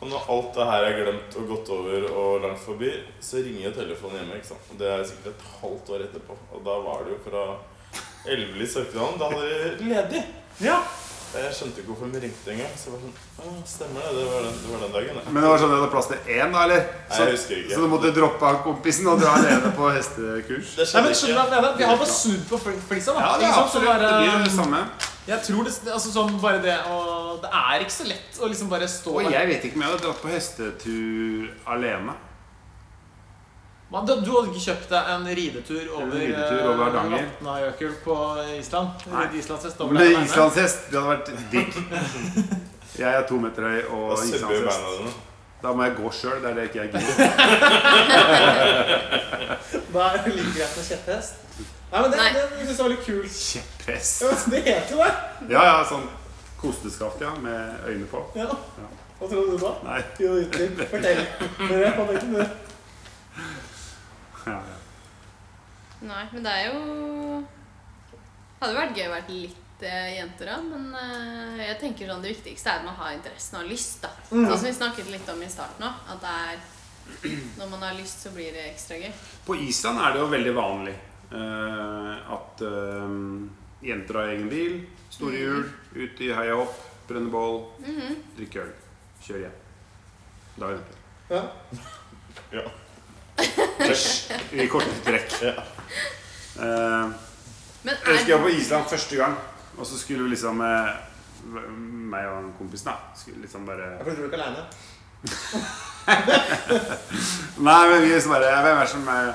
Og når alt det her er glemt og gått over og langt forbi Så ringer jo telefonen hjemme, ikke sant det er sikkert et halvt år etterpå Og da var det jo fra Elveli søknad. Da hadde de ledig Ja. Jeg skjønte ikke hvorfor de ringte en gang Så jeg var sånn, «Å, stemmer det, det var den, det var den dagen det. Men det var sånn at du hadde plass til én, da, eller? Nei, jeg husker ikke så du måtte droppe av kompisen og dra alene på hestekurs? Det Nei, men skjønner du hva ikke jeg mener? Vi har bare snudd på fl- flisa, da. Ja, det er? Absolutt. Det blir det samme. Jeg tror det, altså sånn bare det og Det er ikke så lett å liksom bare stå Og jeg vet ikke om jeg hadde dratt på hestetur alene. Man, du, du hadde ikke kjøpt deg en ridetur over, En ridetur over eh, Hardanger? Vatnajökull på Island? Nei. Islandshest over der islandshest. Det hadde vært digg. Jeg er to meter høy og islandshest. Da må jeg gå sjøl. Det er det ikke jeg gidder. Da er det like greit med kjepphest. Nei, men det, Nei. det, det synes jeg var litt kult. Kjepphest. Ja, men det heter jo det. Ja, ja, sånn kosteskaft, ja. Med øyne på. Ja. Hva trodde du da? Nei. Jo. Fortell. jeg fant ikke det. Ja, ja. Nei, men det er jo Hadde vært gøy å være litt eh, jenter da, men eh, jeg tenker sånn det viktigste er at man har interessen og har lyst. da. Mm. Sånn som vi snakket litt om i starten òg. At det er når man har lyst, så blir det ekstra gøy. På Island er det jo veldig vanlig at eh, jenter har egen bil, store hjul, ut i heia hopp, brenne bål, drikke øl, Kjør hjem. Da er det Ja. Ja. I korte trekk. Ja. Uh, Men jeg husker jeg var på Island første gang, og så skulle vi liksom uh, meg og en kompis da skulle liksom bare Jeg tror du ikke aleine. Nei, men vi liksom bare Hvem er som er,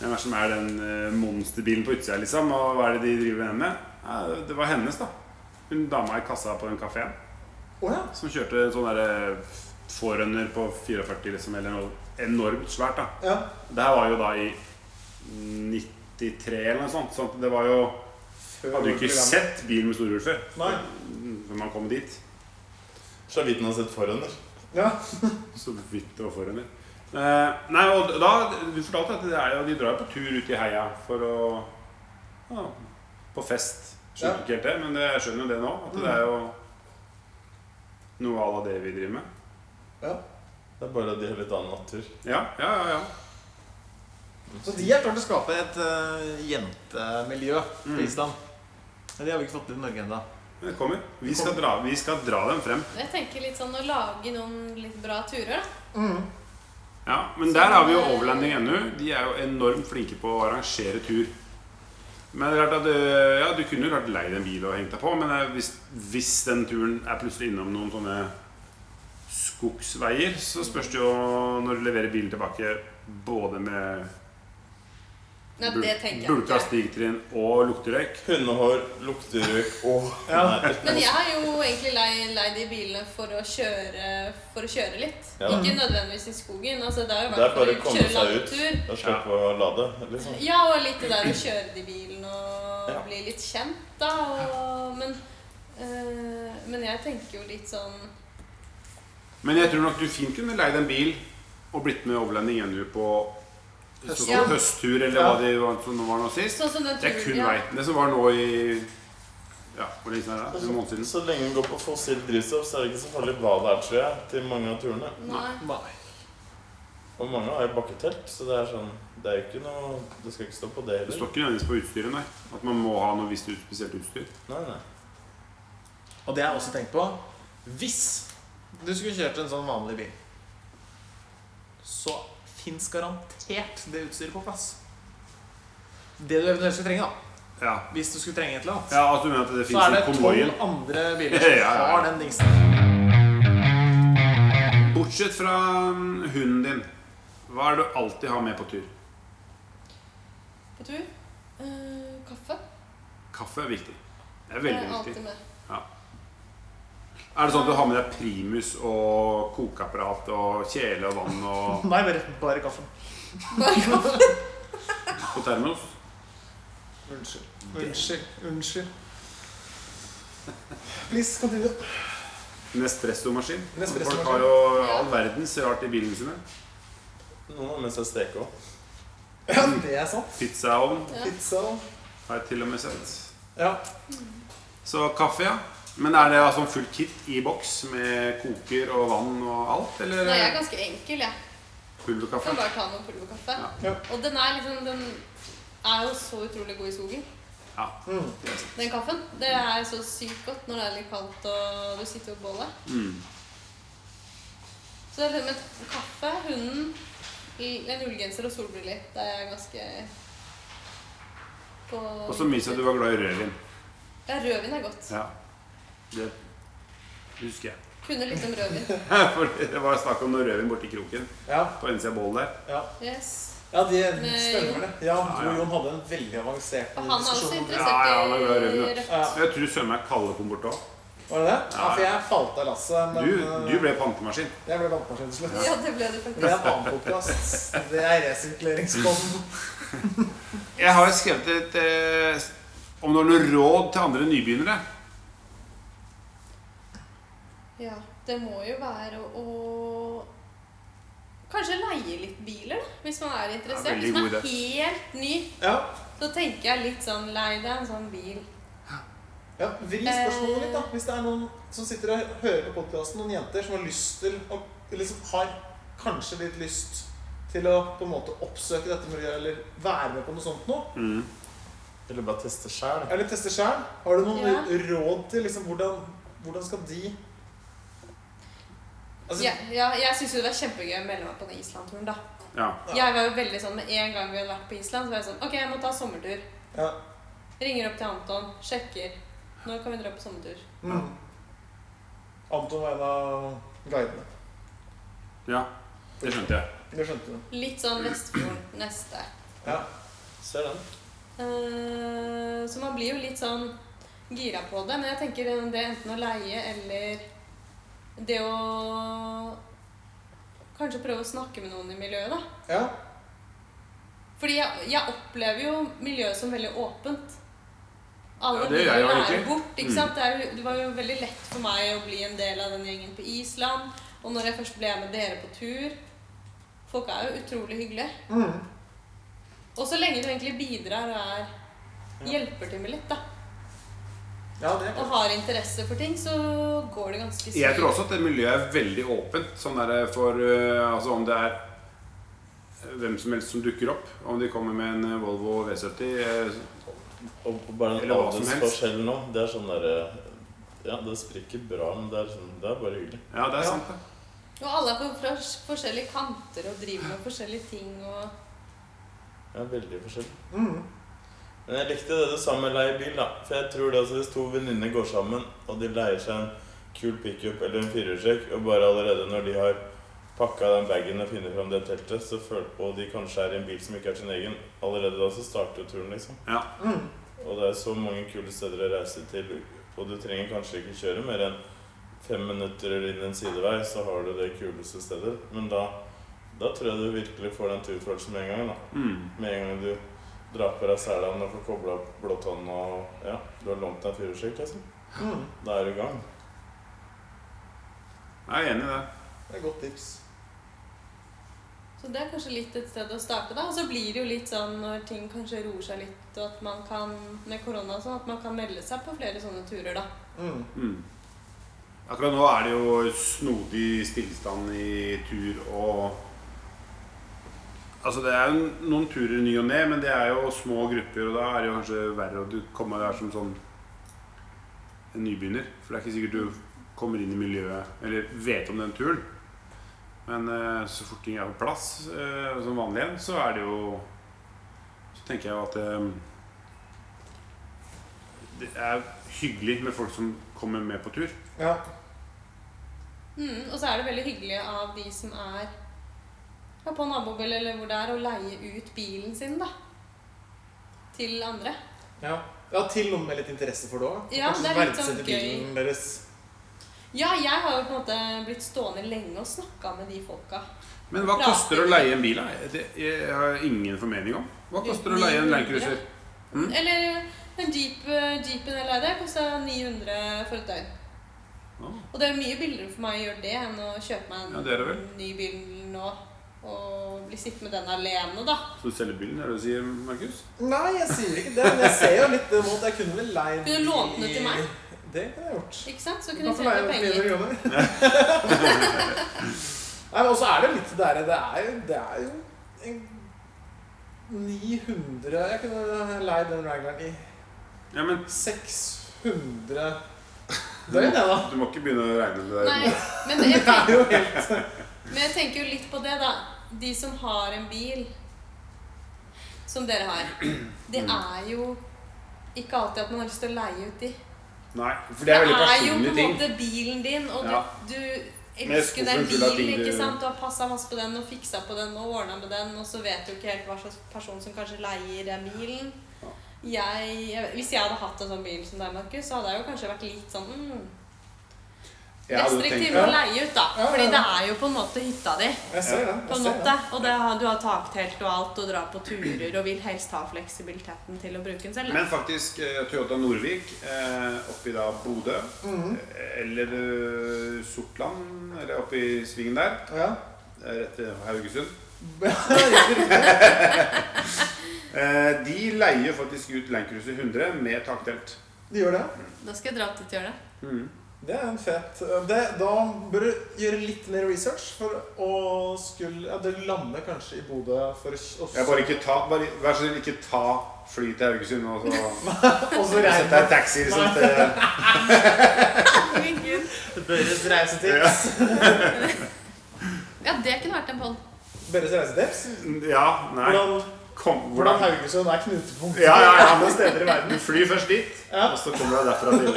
hvem er, som er den eh, monsterbilen på utsida, liksom? Og hva er det de driver med? Ja, det- var hennes, da. Hun dama i kassa på den kafeen Oh, ja. som kjørte en sånn derre Forerunner på 44, liksom, eller noe enormt svært, da. ja. Det her var jo da i 93 eller noe sånt. Så det var jo Før Hadde jo ikke programmet. sett bil med storhjul før. Nei. Før man kom dit. Så vidt man har sett forhånder. Ja. Så vidt det var forhånder. Eh, nei, og da Du fortalte at det er de drar på tur ut i heia for å ja, På fest. Skjønner Ja. ikke helt det, men det, jeg skjønner jo det nå. At det er jo noe à la det vi driver med. ja. Det er bare at de har litt annen natur. Ja, ja, ja. ja. Så de har klart å skape et uh, jentemiljø på Mm. Island. Men de har vi ikke fått til i Norge ennå. Det kommer. Vi skal, dra, vi skal dra dem frem. jeg tenker litt sånn å lage noen litt bra turer, da. Ja, Men der har vi jo Overlanding NU. De er jo enormt flinke på å arrangere tur. Men det er klart at øh, ja, Du kunne jo klart leid en bil og hengt deg på, men øh, hvis, hvis den turen er plutselig innom noen sånne skogsveier, så spørs det jo når du leverer bilen tilbake både med Nei, det tenker jeg bulka stigtrinn og lukterøyk. Hundehår, lukterøyk og Ja. Men jeg har jo egentlig leid, leid de bilene for å kjøre, for å kjøre litt. Ja. Ikke nødvendigvis i skogen. Altså, det Det er bare å komme seg ut og slippe å lade. Liksom. Ja, og litt det der å kjøre de bilene og Ja. bli litt kjent, da. Og, men, øh, men jeg tenker jo litt sånn Men jeg tror nok du fint kunne leid en bil og blitt med overlending igjen på Høst- ja. høsttur, eller hva det var som var nå sist. Sånn som den Det er kun turen ja. vei. Det som var nå i Ja, hvor lenge er det? En måned siden. Så lenge den går på fossilt drivstoff, så er det ikke så farlig hva det er, tror jeg, til mange av turene. Nei. Nei. Og mange har jo bakketelt, så det er sånn Det er jo ikke noe Det skal ikke stå på det Det står ikke nødvendigvis på utstyret, nei. At man må ha noe visst ut- spesielt utstyr. Nei, nei. Og det har jeg også tenkt på. Hvis du skulle kjørt en sånn vanlig bil, så fins garantert det utstyret på plass. Det du eventuelt skulle trenge, da. Ja, Hvis du skulle trenge et eller annet. ja at du mener at det Så er det tolv andre biler som Ja, ja, ja. har den dingsen. Bortsett fra mm, hunden din, hva er det du alltid har med på tur? På tur. Eh, kaffe. Kaffe er viktig. Det er Det veldig er alltid viktig. Er det sånn at du har med deg primus og kokeapparat og kjele og vann og Nei, bare, bare kaffen. Bare på termos? Unnskyld. Unnskyld. Unnskyld. Please, continue. Nespresso-maskin. Nespresso-maskin. Folk har jo all verdens rart i bilene sine. Noen har med seg steke òg. Ja, det er sant. Pizzaovn Ja. Pizza. har jeg til og med sett. Ja. Så kaffe, ja. Men er det altså full kit i boks med koker og vann og alt? Eller Nei, jeg er ganske enkel, jeg. pulverkaffe? Kan bare ta noe pulverkaffe. Ja. Ja. Og den er liksom Den er jo så utrolig god i skogen. Ja. Mm. Den kaffen. Det er så sykt godt når det er litt kaldt og du sitter ved bålet. Mm. Så det er liksom et kaffe, hunden, i- en ullgenser og solbriller. Det er ganske Og så minst at du var glad i rødvin. Ja, rødvin er godt. Ja. Det husker jeg. Kunne litt om rødvin. For det var snakk om noe rødvin borti kroken Ja. på innsida av bålet der. Ja. Yes. ja, de Med stemmer det. Ja, Ja, du ja. og Jon hadde en veldig avansert diskusjon. han er også interessert Ja, ja, i rødvin, ja. rødt. Ja. Jeg tror søren meg Kalle kom bort òg. Var det det? Ja, Ja, for jeg falt av lasset. Men Du, eh, du ble pantemaskin. jeg ble pantemaskin til slutt. Ja, det ble det Det er en annen podkast. Det er resirkuleringspodden. Jeg har skrevet et eh, om du har noe råd til andre nybegynnere. Ja, det må jo være å, å Kanskje leie litt biler, da, hvis man er interessert. Ja, hvis man er helt ny, Ja. så tenker jeg litt sånn Lei deg en sånn bil. ja Vri spørsmålet litt, da. Hvis det er noen som sitter og hører på podkasten, noen jenter som har lyst til å liksom har kanskje litt lyst til å på en måte oppsøke dette miljøet, eller være med på noe sånt noe, Mm. Eller bare teste sjæl. eller teste sjæl. har du noen Ja. råd til liksom hvordan, hvordan skal de Altså, Ja, ja, jeg syns jo det var kjempegøy å melde meg på den Island-turen, da. Ja. Jeg var jo veldig sånn med en gang vi hadde vært på Island, så var jeg sånn Ok, jeg må ta sommertur. ja. Ringer opp til Anton, sjekker. Når kan vi dra på sommertur? Mm. Anton var en av guidene. ja. Det skjønte jeg. Det skjønte du. Litt sånn Vestfjorden neste. Ja. Ser den. Uh, så man blir jo litt sånn gira på det. Men jeg tenker det er enten å leie eller det å Kanskje prøve å snakke med noen i miljøet, da. ja. Fordi jeg, jeg opplever jo miljøet som veldig åpent. Alle Ja, det gjør jeg jo ikke. bort. ikke Mm. sant? Det, er, jo- det var jo veldig lett for meg å bli en del av den gjengen på Island. Og når jeg først ble med dere på tur Folk er jo utrolig hyggelige. Mm. Og så lenge du egentlig bidrar og er hjelper til med litt, da, ja, det og har interesse for ting, så går det ganske Jeg tror også at det miljøet er veldig åpent. Sånn der for uh, Altså om det er eh, hvem som helst som dukker opp. Om de kommer med en eh, Volvo V70. uh, Og og bare den Eller hva som helst. adelsforskjellen nå, det er sånn derre Ja, det sprekker bra, men det er, sånn, det er bare hyggelig. Ja, det er Ja. sant, det. Og alle er på forskjellige kanter og driver med forskjellige ting og Ja, veldig forskjellig. Mm. Men jeg likte det du sa med leie bil, da. For jeg tror det altså hvis to venninner går sammen, og de leier seg en kul pickup eller en firehjulstrekk, og bare allerede når de har pakka den bagen og funnet fram det teltet, så føler og de kanskje er i en bil som ikke er sin egen, allerede da så starter jo turen, liksom. Ja. Mm. Og det er så mange kule steder å reise til, og du trenger kanskje ikke kjøre mer enn fem minutter inn en sidevei, så har du det kuleste stedet. Men da, da tror jeg du virkelig får den turfølelsen med en gang. da. Mm. Med en gang du drar på deg selen og får kobla opp blåtann og ja, du har lånt deg firehjulstrekk, liksom. Mm. Da er du i gang. Jeg er enig i det. Det er et godt tips. Så det er kanskje litt et sted å starte, da. Og så blir det jo litt sånn når ting kanskje roer seg litt, og at man kan med korona og sånn, at man kan melde seg på flere sånne turer, da. Mm. Mm. Akkurat nå er det jo snodig stillstand i tur og Altså Det er jo noen turer ny og ne, men det er jo små grupper, og da er det jo kanskje verre å komme der som sånn en nybegynner. For det er ikke sikkert du kommer inn i miljøet eller vet om den turen. Men uh, så fort ting er på plass uh, som vanlig igjen, så er det jo Så tenker jeg jo at um, det er hyggelig med folk som kommer med på tur. Ja. Mm, og så er det veldig hyggelig av de som er ja, på nabobil eller hvor det er, å leie ut bilen sin, da. Til andre. Ja. ja, til noen med litt interesse for det òg. Ja, det er litt sånn verdsette gøy. bilen deres. Ja, jeg har jo på en måte blitt stående lenge og snakka med de folka. Men hva Prater koster det å leie en bil? da? Det jeg har ingen formening om. Hva koster det å leie en Land Mm. Eller en jeep, eh, jeepen jeg leide, kosta 900 for et døgn. Ah. Og det er mye billigere for meg å gjøre det enn å kjøpe meg en Ja, det det ny bil nå. Og bli sittende med den alene, da. Så du selger bilen, er det du sier, Markus? Nei, jeg sier ikke det. Men jeg ser jo litt mot Jeg kunne vel leid Kunne du lånt den ut til meg? Det kunne jeg gjort. Ikke sant? Så kunne kan jeg for penger. 900. Nei, men også er det litt der Det er jo, det er jo 900 Jeg kunne leid den Wrangleren i Ja, men 600 døgn, jeg, da. du må ikke begynne å regne det der. Nei, men jeg, Det er jo helt men jeg tenker jo litt på det, da. De som har en bil, som dere har, det Mm. er jo ikke alltid at man har lyst til å leie ut de. Nei, for det er veldig jo på personlige en ting. måte bilen din, og Ja. du, du elsker den bilen, ikke sant? Du har passa masse på den og fiksa på den og ordna med den, og så vet du ikke helt hva slags person som kanskje leier den bilen. Jeg, hvis jeg hadde hatt en sånn bil som deg, Markus, så hadde jeg jo kanskje vært litt sånn mm, restriktiv å leie ut, da. Ja, ja, Fordi det er jo på en måte hytta di. Jeg ser det. På en måte. Og det, har- du har taktelt og alt og drar på turer og vil helst ha fleksibiliteten til å bruke den selv. Men faktisk eh, Toyota Norvik eh, oppi da Bodø, mm -hmm. eller Sortland, eller oppi svingen der, Ja. rett ved Haugesund. Eh, de leier faktisk ut Land Cruiser 100 med taktelt. De gjør det. Da skal jeg dra dit og gjøre det. Mm. Det er en fet det, Da bør du gjøre litt mer research for å skulle Ja, det lander kanskje i Bodø for å Ja, bare ikke ta, bare, Vær så snill, ikke ta fly til Haugesund og så Og så reise deg i taxi liksom, til Herregud. Børres reisetips. Ja, det kunne vært en podd. Børres reisetips. Ja, nei. Hvordan, Kom, hvordan hvordan Haugesund er knutepunkt Ja, ja, ja. alle steder i Du flyr først dit, Ja. og så kommer du deg derfra til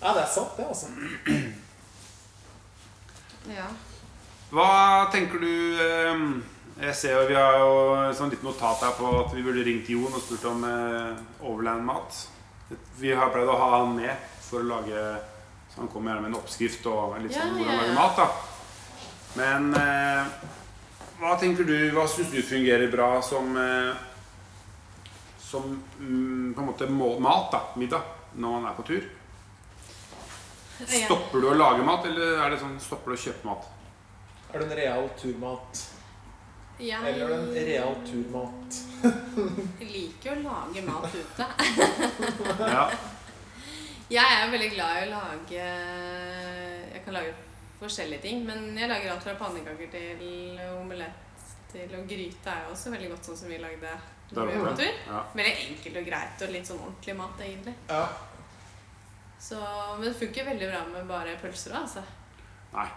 Ja, det er sant, det, altså. Ja. Hva tenker du eh, Jeg ser jo vi har jo et sånn litt notat her på at vi burde ringt Jon og spurt om eh, Overland-mat. Vi har pleid å ha han med for å lage Så han kommer gjerne med en oppskrift og litt Ja, sånn ja, hvordan ja. lage mat. da Men eh, hva tenker du Hva syns du fungerer bra som eh, Som mm, på en måte må, mat, da, middag, når man er på tur? Stopper du å lage mat, eller er det sånn, stopper du å kjøpe mat? Er du en real turmat? Jeg Eller er en real turmat? liker jo å lage mat ute. Ja. Jeg er veldig glad i å lage Jeg kan lage forskjellige ting, men jeg lager alt fra pannekaker til omelett til Og gryte er jo også veldig godt, sånn som vi lagde. Veldig enkelt og greit og litt sånn ordentlig mat, egentlig. Ja. Så, men det funker veldig bra med bare pølser òg, altså. Nei.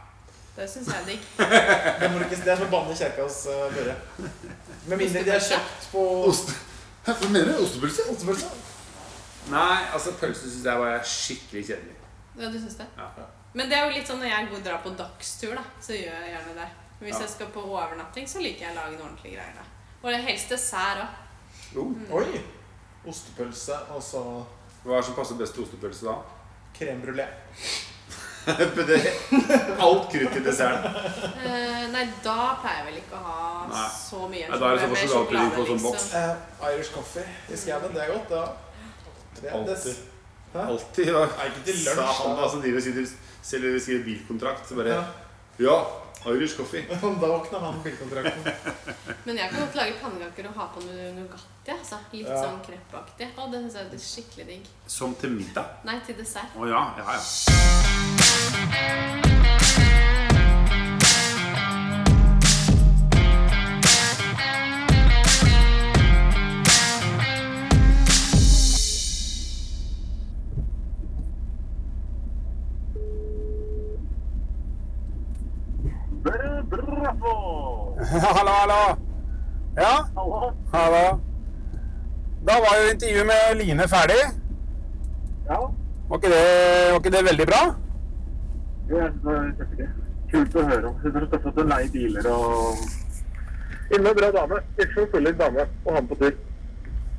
Det syns jeg er digg. Det, må du ikke, det er som å banne kjerka hos uh, Børre. Med mindre de har kjøpt på Hva mener du? Ostepølse? ostepølse. Nei, altså pølse syns jeg var skikkelig kjedelig. Ja, du syns det? Ja. Men det er jo litt sånn når jeg går- drar på dagstur, da, så gjør jeg gjerne det. Men hvis Ja. jeg skal på overnatting, så liker jeg å lage noen ordentlige greier. da. Og det er helst dessert òg. Jo. Oi! Ostepølse og så Hva er det som passer best til ostepølse da? crème brulé. Alt krutt i desserten. Eh, nei, da pleier jeg vel ikke å ha Nei. så mye Nei, da er det sånn sjokoladepudding på sånn boks. liksom. Eh, Irish coffee i skauen, det er godt, da. Det, det, Alltid. Hæ? Alltid. Ja. Ikke til Sa lunsj, han da. da som driver og sitter- selger skriver bilkontrakt. Så bare Ja. Ja, Irish coffee. Da våkna han bilkontrakten. Men jeg kan godt lage pannekaker og ha på noe Nugatti. Altså. Litt Ja. sånn kreppaktig. Og det syns jeg er skikkelig digg. Som til middag. Nei, til dessert. Å ja, ja, ja. Hallo, hallo. Ja, hallo. Da var jo intervjuet med Line ferdig. Ja, Var ikke det, var ikke det veldig bra? Jo, Jeg syns det var kjempegøy. Kult å høre om. Hun har støttet stas at biler og Inne bra dame. Ikke en dame å ha med på tur.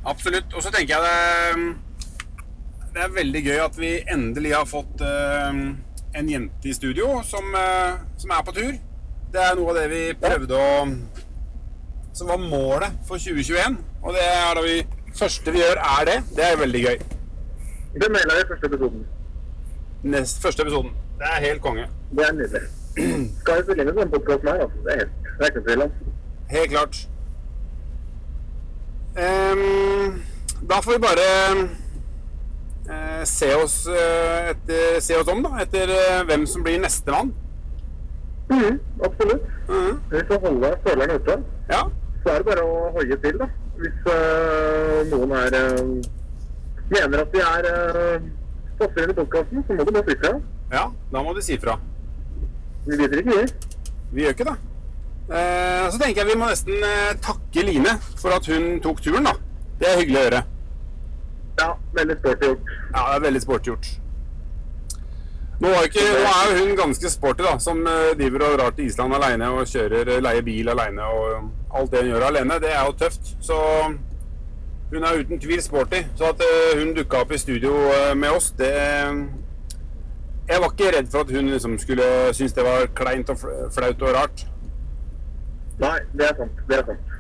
Absolutt. Og så tenker jeg det Det er veldig gøy at vi endelig har fått uh, en jente i studio som, uh, som er på tur. Det er noe av det vi prøvde å Som var målet for 2021. Og det er da vi første vi gjør, er det. Det er veldig gøy. Det mener jeg i første episoden. Nest første episoden. Det er helt konge. Det er nydelig. Skal vi spille inn en sånn podkast her, altså? Det er helt Det er ikke tvil om. Helt klart. Um, da får vi bare uh, se, oss, uh, etter, se oss om, da. Etter uh, hvem som blir nestemann. Mhm, absolutt. Mm. Vi du holde føleren ute. Ja. Så er det bare å hoie til, da. Hvis øh, noen er øh, mener at de er øh, passer inn i podkasten, så må du bare si fra. ja, da må du si fra. Vi biter ikke, vi. Vi gjør ikke det. Eh, så tenker jeg vi må nesten eh, takke Line for at hun tok turen, da. Det er hyggelig å gjøre. Ja, veldig sporty gjort. Ja, det er veldig sporty gjort. Nå, ikke, nå er hun ganske sporty, da, som eh, driver og drar til Island alene og kjører, eh, leier bil alene og alt det hun gjør alene. Det er jo tøft. Så hun er uten tvil sporty. Så at eh, hun dukka opp i studio med oss, det Jeg var ikke redd for at hun liksom skulle synes det var kleint og flaut og rart. Nei, det er sant. Det er sant.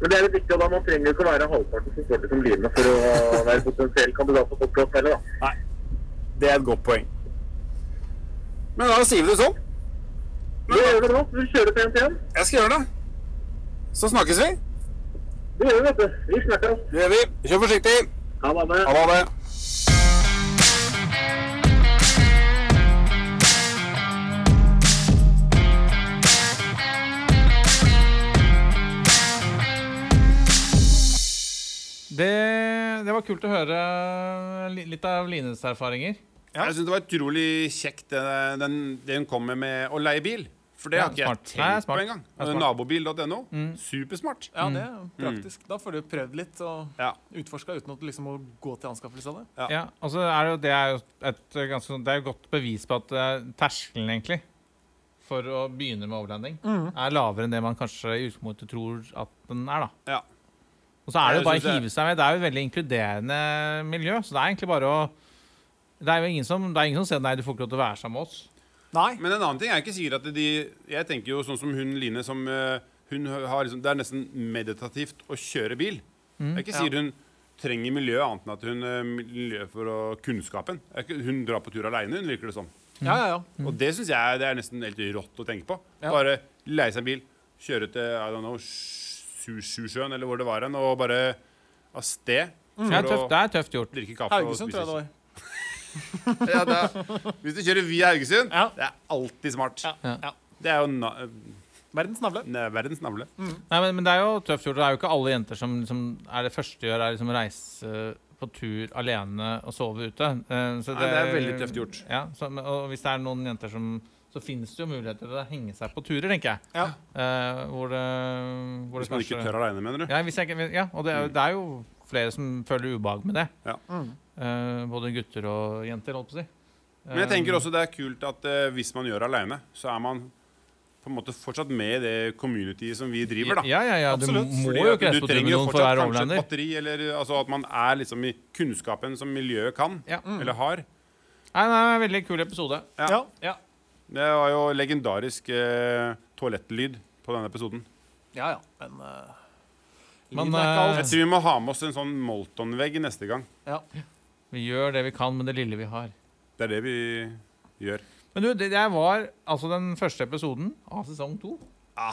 Men det er litt viktig, og da man trenger ikke å være halvparten så sporty som Line for å være potensiell kandidat på podkast heller, da. Det er et godt poeng. Men da sier vi det sånn. Det gjør vi nå. så Vi kjører pent igjen. Jeg skal gjøre det. Så snakkes vi. Det gjør vi, vet du. Vi snakkes. Det gjør vi. Kjør forsiktig. Ha det. Ha det. Det, det var kult å høre litt av Lines erfaringer. Jeg syns det var utrolig kjekt det, den, det hun kom med å leie bil. For det Ja, har ikke jeg smart. tenkt Nei, på smart. engang. Det Mm. Supersmart. Ja, det er jo praktisk. Da får du prøvd litt og Ja. utforska uten at du liksom må gå til anskaffelse av det. Ja. Ja, og så er det jo det er jo et eh, ganske sånn- Det er jo godt bevis på at eh, terskelen egentlig for å begynne med overlanding er lavere enn det man kanskje i utgangspunktet tror at den er. da. Ja. Og så er det jo bare å hive seg med. Det er jo et veldig inkluderende miljø, så det er egentlig bare å Det er jo ingen som, det er ingen som sier nei, du får ikke lov til å være sammen med oss. Nei. Men en annen ting er ikke sikkert at de Jeg tenker jo sånn som hun Line, som eh, hun har liksom, Det er nesten meditativt å kjøre bil. Mm. jeg ikke ikke sikkert hun trenger miljø annet enn at hun uh, miljø for å, kunnskapen. Ikke, hun drar på tur aleine, hun virker det som. Ja, ja, ja. Og det syns jeg det er nesten helt rått å tenke på. Ja. Bare leie seg en bil, kjøre til I don't know, Sju- Sjusjøen eller hvor det var hen, og bare av sted Det er tøft, det er tøft gjort. drikke kaffe. og Haugesund, spise tror jeg det var. ja, det er, hvis du kjører via Haugesund, Ja. det er alltid smart. Ja. Det er jo na Verdens navle. ne- verdens navle. Nei, men, men det er jo tøft gjort. og Det er jo ikke alle jenter som som er det første de gjør, er liksom reise på tur alene og sove ute. Eh, så Nei, det er veldig tøft gjort. Ja, så, men- og hvis det er noen jenter som Så finnes det jo muligheter til å henge seg på turer, tenker jeg. Ja. Eh, hvor det, hvor Hvis det man ikke kanskje- tør aleine, mener du? Ja, hvis jeg, ikke- ja og det er, jo, det er jo flere som føler ubehag med det. Ja. Mm. Eh, både gutter og jenter, holdt på å si. Men jeg tenker også det er kult at uh, hvis man gjør aleine, så er man på en måte fortsatt med i det communityet som vi driver, da. Ja, ja, ja. Du Absolutt. må Fordi jo du på jo noen for å være kanskje et overlander. batteri, eller altså at man er liksom i kunnskapen som miljøet kan, Ja. eller har. Nei, nei, en veldig kul episode. Ja. Ja. Ja. Det var jo legendarisk eh, toalettlyd på denne episoden. Ja, ja. Men uh, Men, eh, Jeg tror vi må ha med oss en sånn Molton-vegg neste gang. Ja. Vi gjør det vi kan med det lille vi har. Det er det vi gjør. Men du, det, var altså den første episoden av sesong to. ja,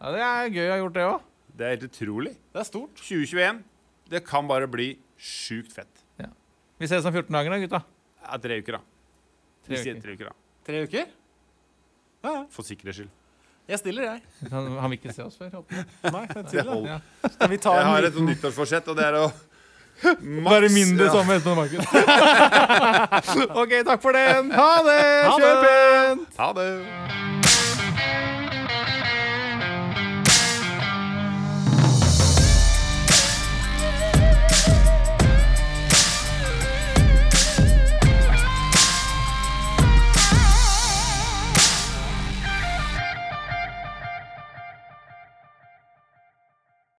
Ja, Det er gøy å ha gjort det òg. Det er helt utrolig. det er stort. 2021. Det kan bare bli sjukt fett. Vi ses om 14 dager, da, gutta. Ja, tre uker, da. Tre uker. tre uker, da. Tre uker? Ja, ja. For sikkerhets skyld. Jeg stiller, jeg. Han, han vil ikke se oss før. Nei, jeg stiller. Ja. Skal vi ta Jeg har et nyttårsforsett, og det er å Bare mindre ja. som Espen og Markus. OK, takk for den. Ha det! Ha Kjør det! pent! Ha det.